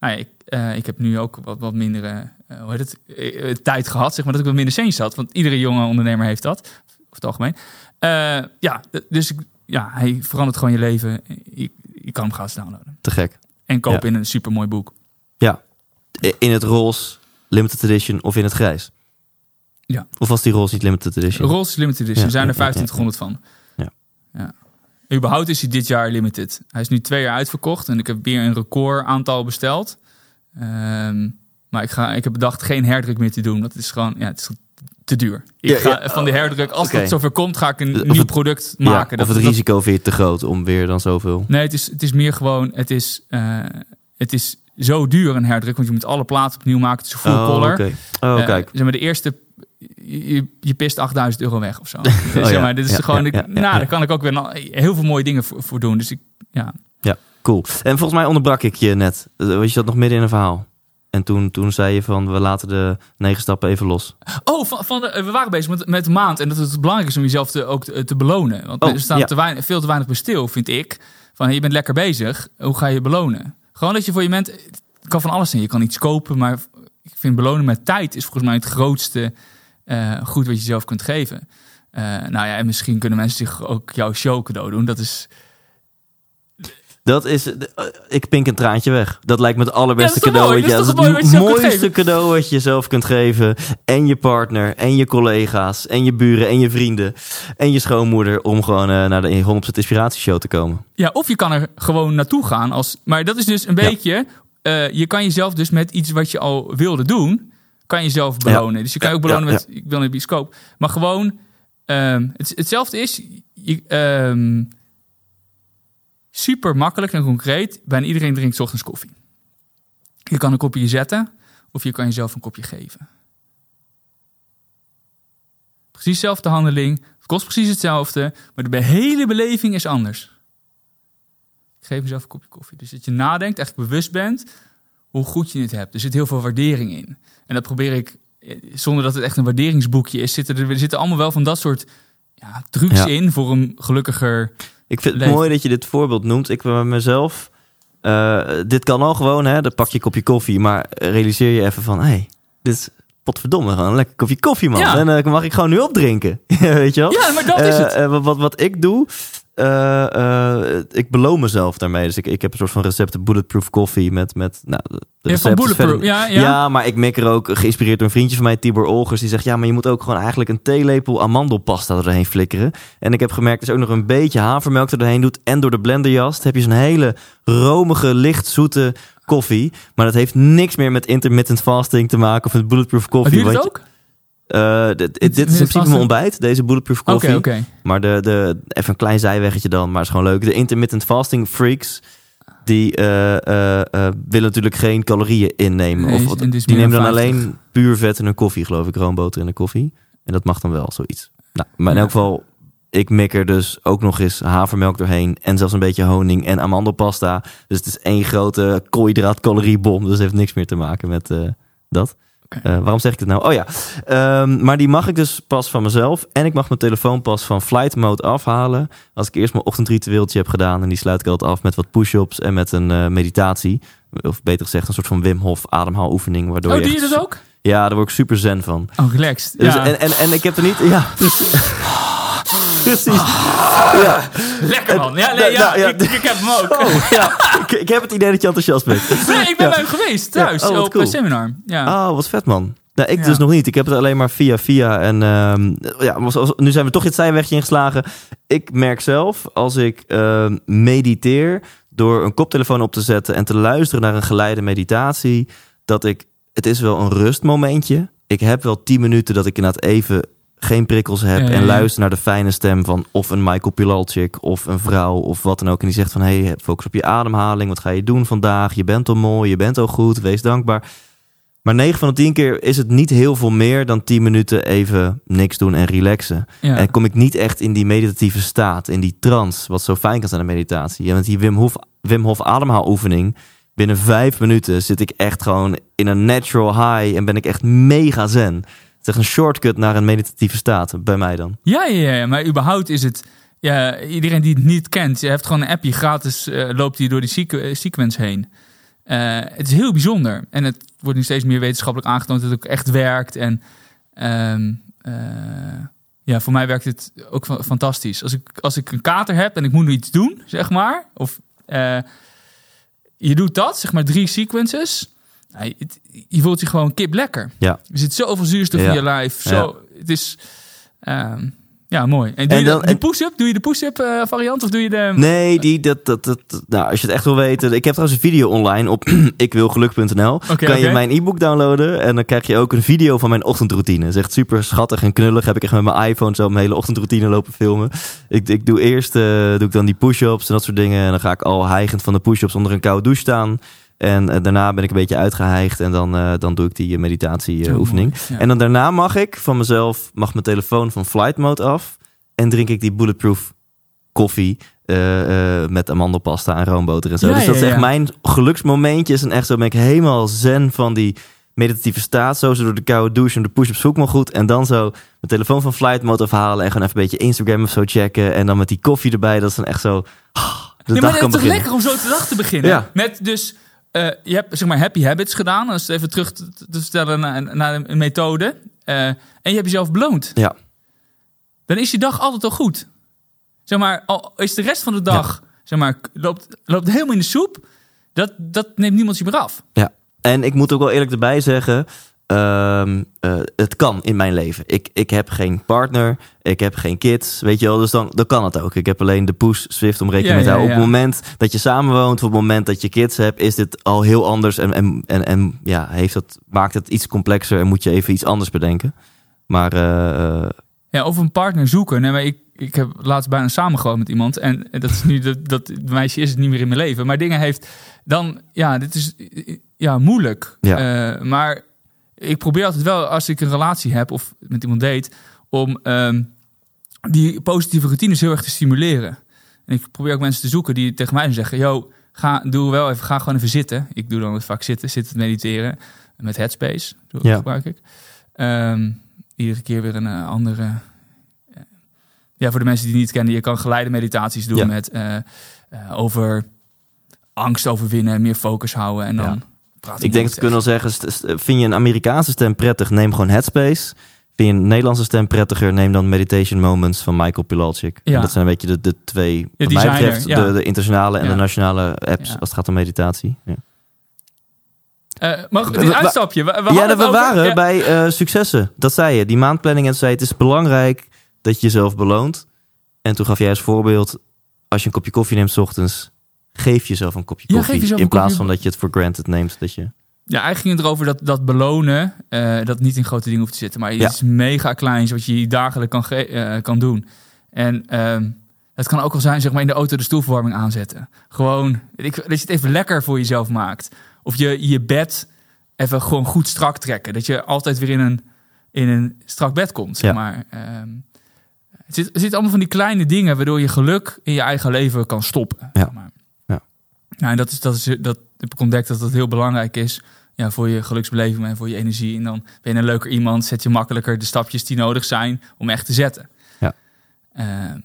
nou ja, ik, eh, ik heb nu ook wat, wat minder eh, hoe heet het, tijd gehad, zeg maar, dat ik wat minder centjes had. Want iedere jonge ondernemer heeft dat, over het algemeen. Ja, dus ik, ja, hij verandert gewoon je leven. Je, je kan hem gratis downloaden. Te gek. En koop Ja. in een supermooi boek. Ja. In het roze, limited edition of in het grijs. Ja. Of was die roze niet limited edition? Rolls Limited Edition. Ja, Er zijn ja, er ja, ja, 2500 van. Ja. ja. Überhaupt is hij dit jaar limited. Hij is nu twee jaar uitverkocht. En ik heb weer een record aantal besteld. Ehm, maar ik, ga, ik heb bedacht geen herdruk meer te doen. Dat is gewoon ja, het is te duur. Ik Ja, ga ja, van de herdruk, als het zover komt, ga ik een Of nieuw het- product Ja, maken. of Dat- het dat- risico vind je te groot om weer dan zoveel. Nee, het is, het is meer gewoon, het is, eh, het is zo duur een herdruk. Want je moet alle platen opnieuw maken. Het is een full oh, color. Oh, Eh, kijk. zeg maar, de eerste, je, je pist 8000 euro weg of zo. [laughs] zeg Oh ja, maar, dit is ja, gewoon, ja, ik- ja, ja, nou, ja. daar kan ik ook weer heel veel mooie dingen voor, voor doen. Dus ik, ja. Cool. En volgens mij onderbrak ik je net. Eh, je zat nog midden in een verhaal. En toen, toen zei je van, we laten de negen stappen even los. Oh, van, van de, we waren bezig met, met de maand. En dat het belangrijk is om jezelf te, ook te, te belonen. Want Oh, er staan ja. te weinig, veel te weinig bij stil, vind ik. Van, hey, je bent lekker bezig. Hoe ga je belonen? Gewoon dat je voor je bent... Het kan van alles zijn. Je kan iets kopen, maar ik vind belonen met tijd... is volgens mij het grootste eh, goed wat je zelf kunt geven. Eh, nou ja, en misschien kunnen mensen zich ook jouw show cadeau doen. Dat is... Dat is, eh, ik pink een traantje weg. Dat lijkt me het allerbeste Ja, cadeau. mooi? Dat is het zelf mooiste cadeau wat je jezelf kunt geven. En je partner, en je collega's, en je buren, en je vrienden. En je schoonmoeder om gewoon eh, naar de 100% Inspiratieshow te komen. Ja, of je kan er gewoon naartoe gaan. Als, maar dat is dus een Ja. beetje... eh, je kan jezelf dus met iets wat je al wilde doen... kan je jezelf belonen. Dus je kan je ook belonen met... Ik wil naar de bioscoop. Maar gewoon... ehm, het, hetzelfde is... Je, ehm, super makkelijk en concreet. Bijna iedereen drinkt 's ochtends koffie. Je kan een kopje zetten... of je kan jezelf een kopje geven. Precies dezelfde handeling. Het kost precies hetzelfde. Maar de hele beleving is anders. Ik geef mezelf een kopje koffie. Dus dat je nadenkt, echt bewust bent hoe goed je het hebt. Er zit heel veel waardering in. En dat probeer ik, eh, zonder dat het echt een waarderingsboekje is, zitten er, er zitten allemaal wel van dat soort ja, trucs Ja. in voor een gelukkiger. Ik vind het mooi dat je dit voorbeeld noemt. Ik ben mezelf. eh, dit kan al gewoon, hè? Dan pak je een kopje koffie. Maar realiseer je even van, hé, hey, dit is potverdomme gewoon een lekker kopje koffie, man. Ja. En eh, mag ik gewoon nu opdrinken. [laughs] Weet je wel? Ja, maar dat is Eh, het. wat, wat, wat ik doe, eh, eh, ik beloon mezelf daarmee. Dus ik, ik heb een soort van recepten bulletproof koffie met, met nou, de Ja, van Bulletproof. Ja, ja. ja, maar ik mik er ook, geïnspireerd door een vriendje van mij, Tibor Olgers, die zegt, ja, maar je moet ook gewoon eigenlijk een theelepel amandelpasta er doorheen flikkeren. En ik heb gemerkt, als je ook nog een beetje havermelk er doorheen doet en door de blenderjast, heb je zo'n hele romige, licht zoete koffie. Maar dat heeft niks meer met intermittent fasting te maken of met bulletproof Maar koffie. doe je dat want ook? Eh, dit, dit is in principe mijn een- ontbijt, deze bulletproof oké. Maar de, de, even een klein zijweggetje dan, maar is gewoon leuk. De intermittent fasting freaks, die eh, eh, willen natuurlijk geen calorieën innemen. Nee, of, die nemen dan dan 50. alleen puur vet in hun koffie, geloof ik. Roomboter in de koffie. En dat mag dan wel, zoiets. Nou, maar in elk geval, ik mik er dus ook nog eens havermelk doorheen. En zelfs een beetje honing en amandelpasta. Dus het is één grote koolhydraat-caloriebom. Dus het heeft niks meer te maken met dat. Eh, waarom zeg ik het nou? Oh ja, Ehm, maar die mag ik dus pas van mezelf. En ik mag mijn telefoon pas van flight mode afhalen. Als ik eerst mijn ochtendritueeltje heb gedaan. En die sluit ik altijd af met wat push-ups en met een eh, meditatie. Of beter gezegd, een soort van Wim Hof ademhaloefening. Waardoor Oh, je doe je dat ook? Ja, daar word ik super zen van. Oh, relaxed. Dus, ja. en, en, en ik heb er niet... Ja, [laughs] precies. precies. Ja. Lekker man. Ja, nee, Nou, ja, nou, ja. Ik, ik heb hem ook. Oh, ja. Ik, ik heb het idee dat je enthousiast bent. Nee, ik ben Ja. bij hem geweest thuis Ja, oh, op cool. een seminar. Ja. Oh, wat vet man. Nou, ik Ja. dus nog niet. Ik heb het alleen maar via via. En ehm, ja, nu zijn we toch het zijwegje ingeslagen. Ik merk zelf, als ik ehm, mediteer... door een koptelefoon op te zetten... en te luisteren naar een geleide meditatie... dat ik... Het is wel een rustmomentje. Ik heb wel tien minuten dat ik inderdaad even geen prikkels heb... Ja, ja, en ja. luister naar de fijne stem van of een Michael Pilalczyk... of een vrouw of wat dan ook. En die zegt van... hey, focus op je ademhaling. Wat ga je doen vandaag? Je bent al mooi, je bent al goed. Wees dankbaar. Maar 9 van de 10 keer is het niet heel veel meer dan 10 minuten even niks doen en relaxen. Ja. En kom ik niet echt in die meditatieve staat, in die trance, wat zo fijn kan zijn aan de meditatie. En met die Wim Hof, Wim Hof ademhaaloefening, binnen 5 minuten zit ik echt gewoon in een natural high en ben ik echt mega zen. Een shortcut naar een meditatieve staat, bij mij dan. Ja, ja, ja, maar überhaupt is het... Ja, iedereen die het niet kent, je hebt gewoon een appje gratis, eh, loopt die door die sequ- eh, sequence heen. Eh, het is heel bijzonder. En het wordt nu steeds meer wetenschappelijk aangetoond dat het ook echt werkt. En ehm, eh, ja, voor mij werkt het ook fa- fantastisch. Als ik, als ik een kater heb en ik moet iets doen, zeg maar. Of je doet dat, zeg maar drie sequences. Nou, het- je voelt je gewoon kip lekker. Ja. Er zit zoveel zuurstof Ja. in je lijf. Zo, Het is... ehm, ja, mooi. En doe En je de, die push-up? Doe je de push-up eh, variant of doe je de... Nee, die, dat, dat, dat, nou, als je het echt wil weten. Ik heb trouwens een video online op [clears throat] ikwilgeluk.nl. Oké, kan je mijn e-book downloaden en dan krijg je ook een video van mijn ochtendroutine. Het is echt super schattig en knullig. Heb ik echt met mijn iPhone zo mijn hele ochtendroutine lopen filmen. Ik, ik doe eerst eh, doe ik dan die push-ups en dat soort dingen. En dan ga ik al hijgend van de push-ups onder een koude douche staan. En eh, daarna ben ik een beetje uitgehijgd en dan, eh, dan doe ik die meditatie Zo oefening. mooi, ja. En dan daarna mag ik van mezelf, mag mijn telefoon van flight mode af. En drink ik die bulletproof koffie eh, eh, met amandelpasta en roomboter en zo. Ja, dus dat ja, is echt ja. mijn geluksmomentjes. En echt zo ben ik helemaal zen van die meditatieve staat. Zo, zo door de koude douche en de push-ups ik me goed. En dan zo mijn telefoon van flight mode afhalen. En gewoon even een beetje Instagram of zo checken. En dan met die koffie erbij. Dat is dan echt zo... ah, de Nee, dag maar kan het is toch beginnen. lekker om zo de dag te beginnen. Met dus, eh, je hebt zeg maar happy habits gedaan. Als het even terug te, te stellen naar, naar een methode. Eh, en je hebt jezelf beloond. Ja. Dan is je dag altijd al goed. Zeg maar, al is de rest van de dag, zeg maar, loopt, loopt helemaal in de soep. Dat, dat neemt niemand je meer af. Ja, en ik moet ook wel eerlijk erbij zeggen. Ehm, eh, het kan in mijn leven. Ik, ik heb geen partner, ik heb geen kids, weet je wel. Dus dan, dan kan het ook. Ik heb alleen de push Swift om rekening Ja, mee te houden. ja. Op het moment dat je samenwoont, op het moment dat je kids hebt, is dit al heel anders. En, en, en, en ja, heeft dat, maakt het iets complexer en moet je even iets anders bedenken. Maar eh, eh, Ja, of een partner zoeken. Nee, maar ik, ik heb laatst bijna samengewoond met iemand. En dat is nu dat, dat meisje is het niet meer in mijn leven. Maar dingen heeft dan, ja, dit is ja, moeilijk. Ja. Maar ik probeer altijd wel, als ik een relatie heb of met iemand date, om ehm, die positieve routines heel erg te stimuleren. En ik probeer ook mensen te zoeken die tegen mij zeggen: Yo, ga, doe wel even, ga gewoon even zitten. Ik doe dan vaak zitten, zitten mediteren met Headspace. Ja. gebruik ik. Ehm, iedere keer weer een eh, andere. eh, ja, voor de mensen die het niet kennen, je kan geleide meditaties doen Ja. met eh, over angst overwinnen, meer focus houden en dan. Ja. Ik denk dat we kunnen zeggen, vind je een Amerikaanse stem prettig, neem gewoon Headspace. Vind je een Nederlandse stem prettiger, neem dan Meditation Moments van Michael Pilalczyk. Ja. Dat zijn een beetje de, de twee, wat mij designer, betreft, ja. de, de internationale en Ja. de nationale apps als het gaat om meditatie. Ja, Eh, maar We- dit we- uitstapje. We, we, ja we over- waren bij eh, successen. Dat zei je, die maandplanning. En zei het is belangrijk dat je jezelf beloont. En toen gaf jij als voorbeeld, als je een kopje koffie neemt 's ochtends, geef jezelf een kopje Ja, koffie. in plaats kopje- van dat je het voor granted neemt. Dat je... ja, eigenlijk ging het erover dat, dat belonen, eh, dat niet in grote dingen hoeft te zitten. Maar Ja. iets mega kleins wat je dagelijks kan, eh, kan doen. En ehm het kan ook al zijn, zeg maar, in de auto de stoelverwarming aanzetten. Gewoon, ik, dat je het even lekker voor jezelf maakt. Of je je bed even gewoon goed strak trekken. Dat je altijd weer in een, in een strak bed komt, zeg Ja. maar. Ehm, het zit, het zit allemaal van die kleine dingen waardoor je geluk in je eigen leven kan stoppen. Ja. Zeg maar. Ja. Nou, en dat, is, dat, is, dat heb ik ontdekt dat dat heel belangrijk is ja, voor je geluksbeleving en voor je energie. En dan ben je een leuker iemand, zet je makkelijker de stapjes die nodig zijn om echt te zetten. Ja. Ehm,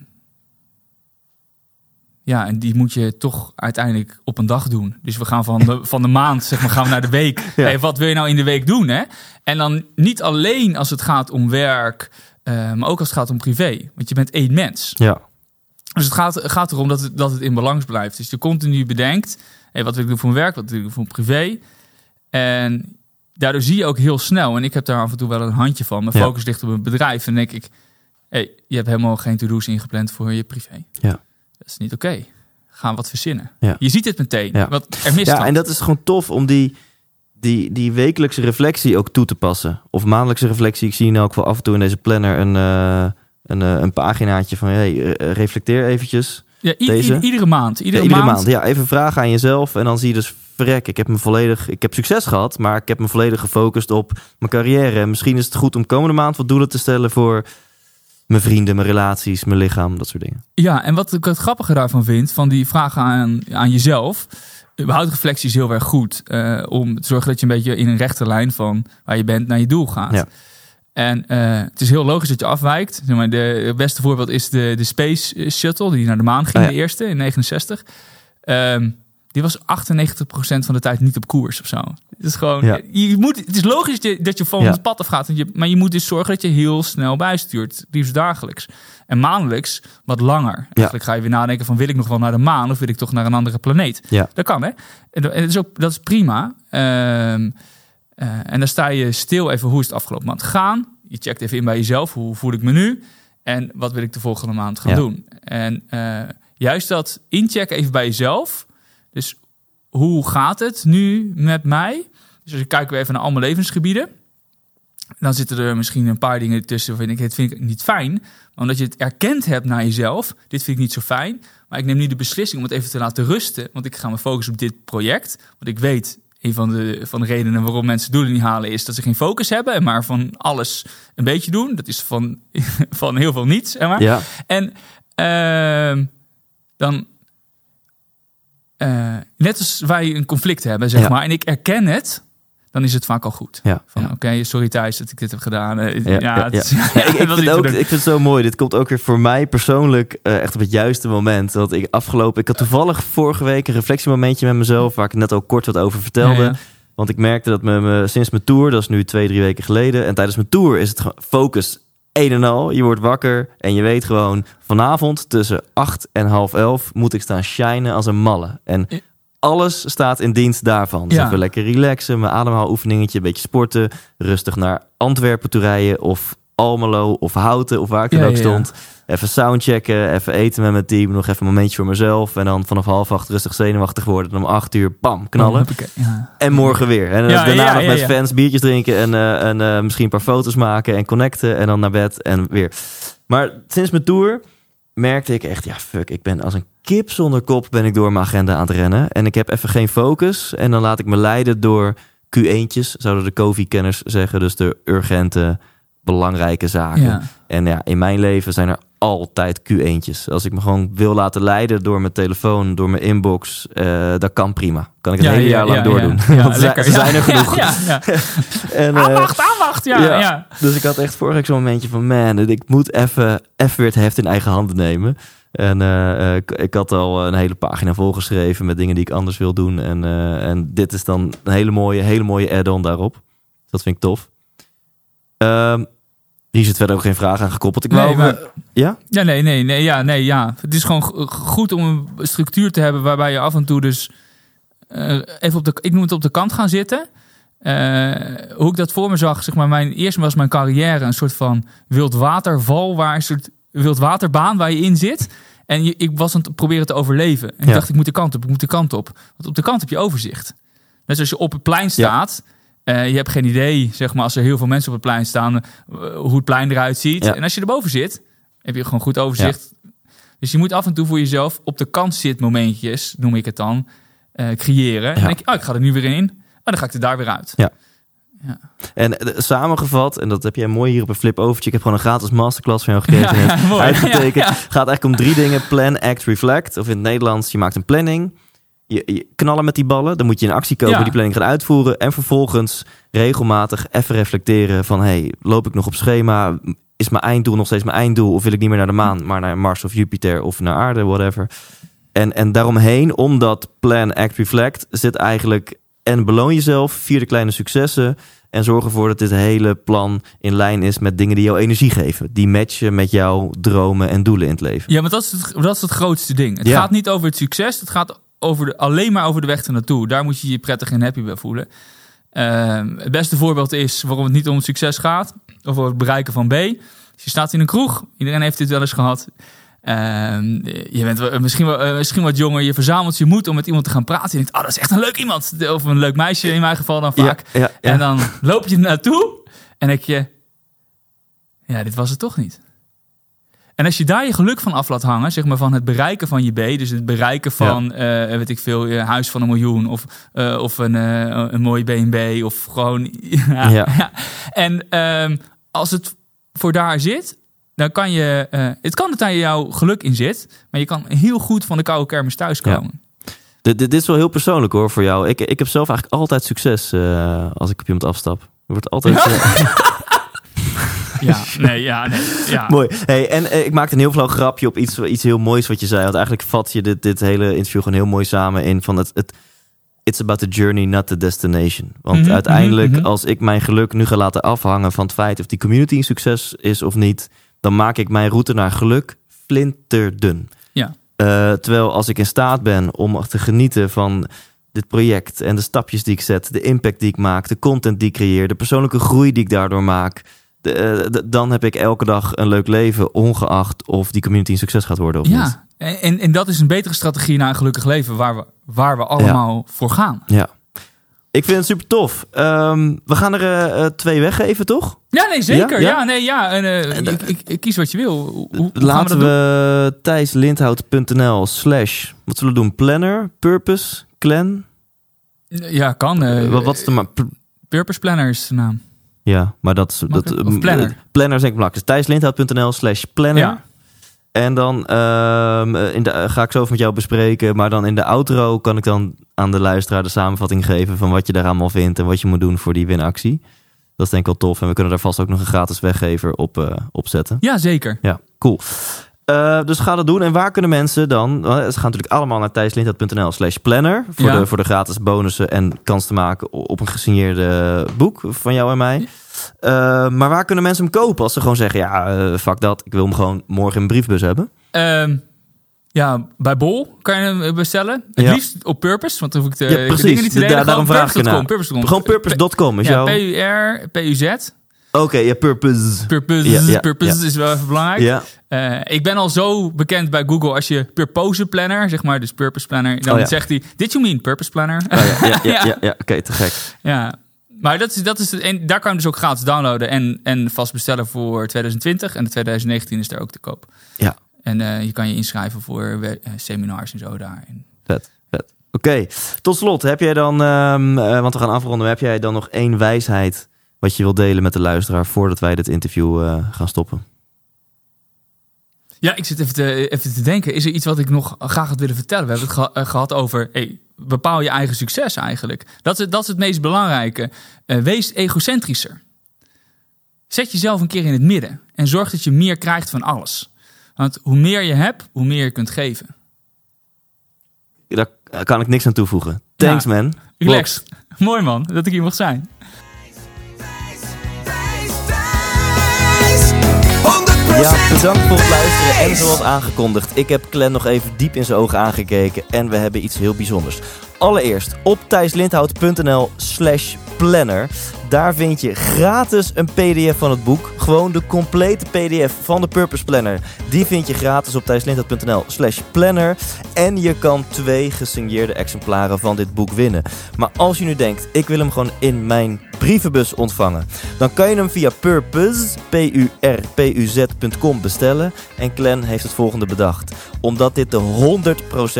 ja, en die moet je toch uiteindelijk op een dag doen. Dus we gaan van de, [laughs] van de maand, zeg maar, gaan we naar de week. [laughs] Ja. Hey, wat wil je nou in de week doen, hè? En dan niet alleen als het gaat om werk, eh, maar ook als het gaat om privé. Want je bent één mens. Ja, Dus het gaat, gaat erom dat het, dat het in balans blijft. Dus je continu bedenkt, hey, wat wil ik doen voor mijn werk, wat wil ik doen voor mijn privé. En daardoor zie je ook heel snel, en ik heb daar af en toe wel een handje van, mijn Ja. focus ligt op een bedrijf. En denk ik, hey, je hebt helemaal geen to-do's ingepland voor je privé. Ja. Dat is niet oké. Ga wat verzinnen. Ja. Je ziet het meteen. Ja. Wat er mist ja en dat is gewoon tof om die, die, die wekelijkse reflectie ook toe te passen. Of maandelijkse reflectie. Ik zie nu ook wel af en toe in deze planner een, eh, een, eh, een paginaatje van... Hey, eh, reflecteer eventjes. ja, deze. iedere maand. Ja, Iedere, maand. maand. Ja, even vragen aan jezelf. En dan zie je dus, verrek, ik heb me volledig... Ik heb succes gehad, maar ik heb me volledig gefocust op mijn carrière. En misschien is het goed om komende maand wat doelen te stellen voor mijn vrienden, mijn relaties, mijn lichaam, dat soort dingen. Ja, en wat ik het grappige daarvan vind, van die vragen aan, aan jezelf. Überhaupt reflectie is heel erg goed. eh, om te zorgen dat je een beetje in een rechte lijn van waar je bent naar je doel gaat. Ja. En eh, het is heel logisch dat je afwijkt. Zeg maar, de, het beste voorbeeld is de, de Space Shuttle, die naar de maan ging, Oh ja. de eerste in 69. Ehm, die was 98% van de tijd niet op koers of zo. Het is gewoon, Ja. je moet, het is logisch dat je, dat je van Ja. het pad afgaat. Je, maar je moet dus zorgen dat je heel snel bijstuurt. Liefst dagelijks. En maandelijks wat langer. Eigenlijk ga je weer nadenken van wil ik nog wel naar de maan of wil ik toch naar een andere planeet? Ja. Dat kan hè. En dat is, ook, dat is prima. Ehm, eh, en dan sta je stil even hoe is het afgelopen maand gegaan. Je checkt even in bij jezelf. Hoe voel ik me nu? En wat wil ik de volgende maand gaan Ja. doen? En eh, juist dat inchecken even bij jezelf. Dus hoe gaat het nu met mij? Dus als ik kijken we even naar al mijn levensgebieden. Dan zitten er misschien een paar dingen tussen waarvan ik dit vind ik niet fijn. Maar omdat je het erkend hebt naar jezelf. Dit vind ik niet zo fijn. Maar ik neem nu de beslissing om het even te laten rusten. Want ik ga me focussen op dit project. Want ik weet, een van de, van de redenen waarom mensen doelen niet halen... is dat ze geen focus hebben. En maar van alles een beetje doen. Dat is van, [laughs] van heel veel niets. Zeg maar. Ja, En ehm, dan, eh, net als wij een conflict hebben, zeg Ja. maar, en ik erken het, dan is het vaak al goed. ja. Van, ja. oké, sorry Thijs dat ik dit heb gedaan. Ja, het [laughs] ik, vind ook, ik het zo mooi. Dit komt ook weer voor mij persoonlijk eh, echt op het juiste moment. Dat ik afgelopen... Ik had toevallig vorige week een reflectiemomentje met mezelf... waar ik net ook kort wat over vertelde. Ja, ja. Want ik merkte dat me, me- sinds mijn tour... dat is nu twee, drie weken geleden... en tijdens mijn tour is het focus een en al. Je wordt wakker en je weet gewoon... vanavond tussen acht en half elf... moet ik staan shinen als een malle. En Ja. Alles staat in dienst daarvan. Dus Ja. even lekker relaxen, mijn ademhaaloefeningetje... een beetje sporten, rustig naar Antwerpen toe rijden... of Almelo of Houten of waar ik dan ook ja, stond. Even soundchecken, even eten met mijn team... nog even een momentje voor mezelf... en dan vanaf half acht rustig zenuwachtig worden... en om acht uur, bam, knallen. Oh. En morgen weer. En daarna nog met fans biertjes drinken en, eh, en eh, misschien een paar foto's maken en connecten en dan naar bed en weer. Maar sinds mijn tour merkte ik echt, ja fuck, ik ben als een kip zonder kop ben ik door mijn agenda aan het rennen. En ik heb even geen focus en dan laat ik me leiden door Q1'tjes, zouden de COVID-kenners zeggen. Dus de urgente, belangrijke zaken. Ja. En ja, in mijn leven zijn er altijd Q1'tjes. Als ik me gewoon wil laten leiden door mijn telefoon, door mijn inbox, eh, dat kan prima. Kan ik het Ja, hele ja, jaar lang doordoen. [laughs] Want lekker. ze zijn er genoeg. [laughs] En, eh, Aanwacht, aanwacht. Ja, ja. ja. Dus ik had echt vorige week zo'n momentje van... man, ik moet even, even weer het heft in eigen handen nemen. En eh, eh, ik, ik had al een hele pagina volgeschreven... met dingen die ik anders wil doen. En, eh, en dit is dan een hele mooie, hele mooie add-on daarop. Dat vind ik tof. Ehm hier zit verder ook geen vraag aan gekoppeld. Ik Nee, wou... maar- Ja? Ja, nee, nee, nee, ja, nee, ja. Het is gewoon go- goed om een structuur te hebben waarbij je af en toe dus eh, even op de, ik noem het op de kant gaan zitten. Eh, hoe ik dat voor me zag, zeg maar, mijn, eerst was mijn carrière een soort van wildwaterval, waar een soort wildwaterbaan waar je in zit. En je, ik was aan het proberen te overleven. En Ja. ik dacht, ik moet de kant op, ik moet de kant op. Want op de kant heb je overzicht. Net zoals je op het plein staat. Eh, je hebt geen idee, zeg maar, als er heel veel mensen op het plein staan, eh, hoe het plein eruit ziet. Ja. En als je erboven zit, heb je gewoon goed overzicht. Dus je moet af en toe voor jezelf op de kant zit momentjes, noem ik het dan, eh, creëren. En dan denk je, oh, ik ga er nu weer in. Oh, dan ga ik er daar weer uit. Ja. En eh, samengevat, en dat heb jij mooi hier op een flip overtje. Ik heb gewoon een gratis masterclass van jou [laughs] gekregen. Ja, en mooi. Uitgetekend. Ja, ja. Gaat eigenlijk om drie dingen. Plan, act, reflect. Of in het Nederlands, je maakt een planning. Je, je knallen met die ballen. Dan moet je in actie komen, Ja. die planning gaan uitvoeren. En vervolgens regelmatig even reflecteren van... hey, loop ik nog op schema? Is mijn einddoel nog steeds mijn einddoel? Of wil ik niet meer naar de maan, maar naar Mars of Jupiter of naar aarde, whatever. En, en daaromheen, om dat plan, act, reflect... zit eigenlijk en beloon jezelf, vier de kleine successen... En zorg ervoor dat dit hele plan in lijn is met dingen die jou energie geven. Die matchen met jouw dromen en doelen in het leven. Ja, maar dat is het, dat is het grootste ding. Het Ja. gaat niet over het succes. Het gaat over de, alleen maar over de weg ernaartoe. Daar moet je je prettig en happy bij voelen. Ehm, het beste voorbeeld is waarom het niet om succes gaat. Of over het bereiken van B. Dus je staat in een kroeg. Iedereen heeft dit wel eens gehad. Ehm, je bent misschien, wel, eh, misschien wat jonger. Je verzamelt je moed om met iemand te gaan praten. Je denkt, oh, dat is echt een leuk iemand. Of een leuk meisje in mijn geval dan vaak. Ja, ja, ja. En dan loop je naartoe en denk je, ja, dit was het toch niet. En als je daar je geluk van af laat hangen, zeg maar van het bereiken van je B, dus het bereiken van, eh, weet ik veel, je huis van een miljoen of, eh, of een, eh, een mooie B&B of gewoon, [laughs] ja. Ja. ja. [laughs] En ehm, als het voor daar zit, dan kan je, het kan dat daar jouw geluk in zit, maar je kan heel goed van de koude kermis thuiskomen. Dit, dit, dit is wel heel persoonlijk hoor voor jou. Ik, ik heb zelf eigenlijk altijd succes als ik op iemand afstap. Er wordt altijd [laughs] Ja, [laughs] nee, ja, nee, ja. mooi. Hey, en eh, ik maakte een heel flauw grapje op iets, iets heel moois wat je zei. Want eigenlijk vat je dit, dit hele interview gewoon heel mooi samen in van het, het It's about the journey, not the destination. Want Mhm, uiteindelijk, mhm, mhm. als ik mijn geluk nu ga laten afhangen van het feit of die community een succes is of niet, dan maak ik mijn route naar geluk flinterdun. Ja. Eh, terwijl als ik in staat ben om te genieten van dit project en de stapjes die ik zet, de impact die ik maak, de content die ik creëer, de persoonlijke groei die ik daardoor maak, de, eh, de- dan heb ik elke dag een leuk leven, ongeacht of die community een succes gaat worden of niet. Ja, en, en dat is een betere strategie naar een gelukkig leven waar we, waar we allemaal voor gaan. Ja. Ik vind het super tof. Ehm, we gaan er eh, twee weggeven, toch? Ja, nee, zeker. Ja? Ja, Ja? nee, ja. En, En, ik, ik, ik kies wat je wil. Hoe, hoe gaan Laten we we thijslindhout.nl slash, wat zullen we doen? Planner, purpose, clan? Ja, kan. wat, wat is de ma- pr- Purpose Planner is de naam. Ja, maar dat is... Dat. Of eh, planner. planner is denk ik belangrijk. Dus thijslindhout.nl slash planner. Ja. En dan ehm, eh, in de, eh, ga ik zo even met jou bespreken. Maar dan in de outro kan ik dan aan de luisteraar de samenvatting geven... van wat je daar allemaal vindt en wat je moet doen voor die winactie. Dat is denk ik wel tof. En we kunnen daar vast ook nog een gratis weggever op, eh, op zetten. Ja, zeker. Ja, cool. Eh, dus ga dat doen. En waar kunnen mensen dan... eh, Ze gaan natuurlijk allemaal naar thijslindhout.nl slash planner... Voor, Ja. de, voor de gratis bonussen en kans te maken op een gesigneerde boek van jou en mij. Eh, maar waar kunnen mensen hem kopen als ze gewoon zeggen... Ja, fuck dat, ik wil hem gewoon morgen in een briefbus hebben. Ehm, ja, bij Bol kan je hem bestellen. Het Ja. liefst op Purpose, want dan hoef ik de, Ja, de precies. dingen niet te Da- daarom vraag ik ernaar. Purpose.com. Gewoon purpose.com is Ja, jouw... P-U-R, P-U-Z. Oké, ja, purpose. Purpose, Ja, ja, purpose is wel even belangrijk. Eh, ik ben al zo bekend bij Google als je Purpose Planner, zeg maar, dus Purpose Planner, dan Oh zegt hij, did you mean Purpose Planner? oh, [laughs] ja, ja, ja, oké, te gek. Ja, maar dat is, dat is het, en daar kan je dus ook gratis downloaden en, en vast bestellen voor 2020 en de 2019 is er ook te koop. Ja. En eh, je kan je inschrijven voor eh, seminars en zo daar. Vet, vet. Oké, tot slot, heb jij dan, ehm, eh, want we gaan afronden, heb jij dan nog één wijsheid wat je wilt delen met de luisteraar voordat wij dit interview eh, gaan stoppen? Ja, ik zit even te, even te denken, is er iets wat ik nog graag had willen vertellen? We hebben het eh, gehad over, hey, bepaal je eigen succes eigenlijk. Dat is, dat is het meest belangrijke. Eh, wees egocentrischer. Zet jezelf een keer in het midden en zorg dat je meer krijgt van alles. Want hoe meer je hebt, hoe meer je kunt geven. Daar kan ik niks aan toevoegen. Thanks Ja. man. Relax. Mooi man, dat ik hier mocht zijn. Ja, bedankt voor het luisteren. En zoals aangekondigd, ik heb Glenn nog even diep in zijn ogen aangekeken. En we hebben iets heel bijzonders. Allereerst op thijslindhout.nl slash planner. Daar vind je gratis een pdf van het boek. Gewoon de complete pdf van de Purpose Planner. Die vind je gratis op thijslindhout.nl slash planner. En je kan twee gesigneerde exemplaren van dit boek winnen. Maar als je nu denkt, ik wil hem gewoon in mijn brievenbus ontvangen. Dan kan je hem via Purpose, bestellen. En Glenn heeft het volgende bedacht. Omdat dit de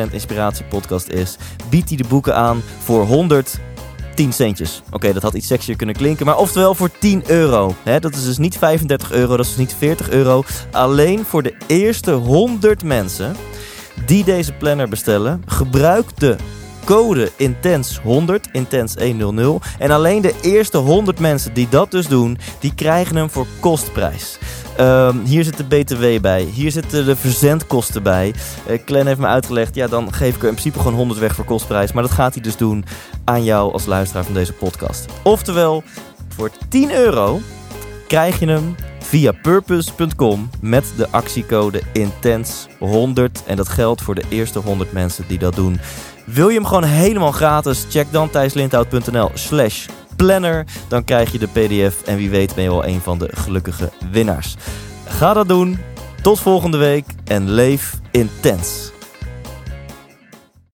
100% inspiratie podcast is, biedt hij de boeken aan voor 100 10 centjes. Oké, dat had iets sexier kunnen klinken, maar oftewel voor 10 euro. Dat is dus niet 35 euro, dat is niet 40 euro. Alleen voor de eerste 100 mensen die deze planner bestellen, gebruik de code INTENS100, INTENS100. En alleen de eerste 100 mensen die dat dus doen, die krijgen hem voor kostprijs. Ehm, hier zit de BTW bij. Hier zitten de verzendkosten bij. Uh, heeft me uitgelegd, ja, dan geef ik er in principe gewoon 100 weg voor kostprijs. Maar dat gaat hij dus doen aan jou als luisteraar van deze podcast. Oftewel, voor 10 euro krijg je hem via purpose.com met de actiecode INTENS100. En dat geldt voor de eerste 100 mensen die dat doen. Wil je hem gewoon helemaal gratis? Check dan thijslindhout.nl slash planner. Dan krijg je de pdf en wie weet ben je wel een van de gelukkige winnaars. Ga dat doen. Tot volgende week en leef intens.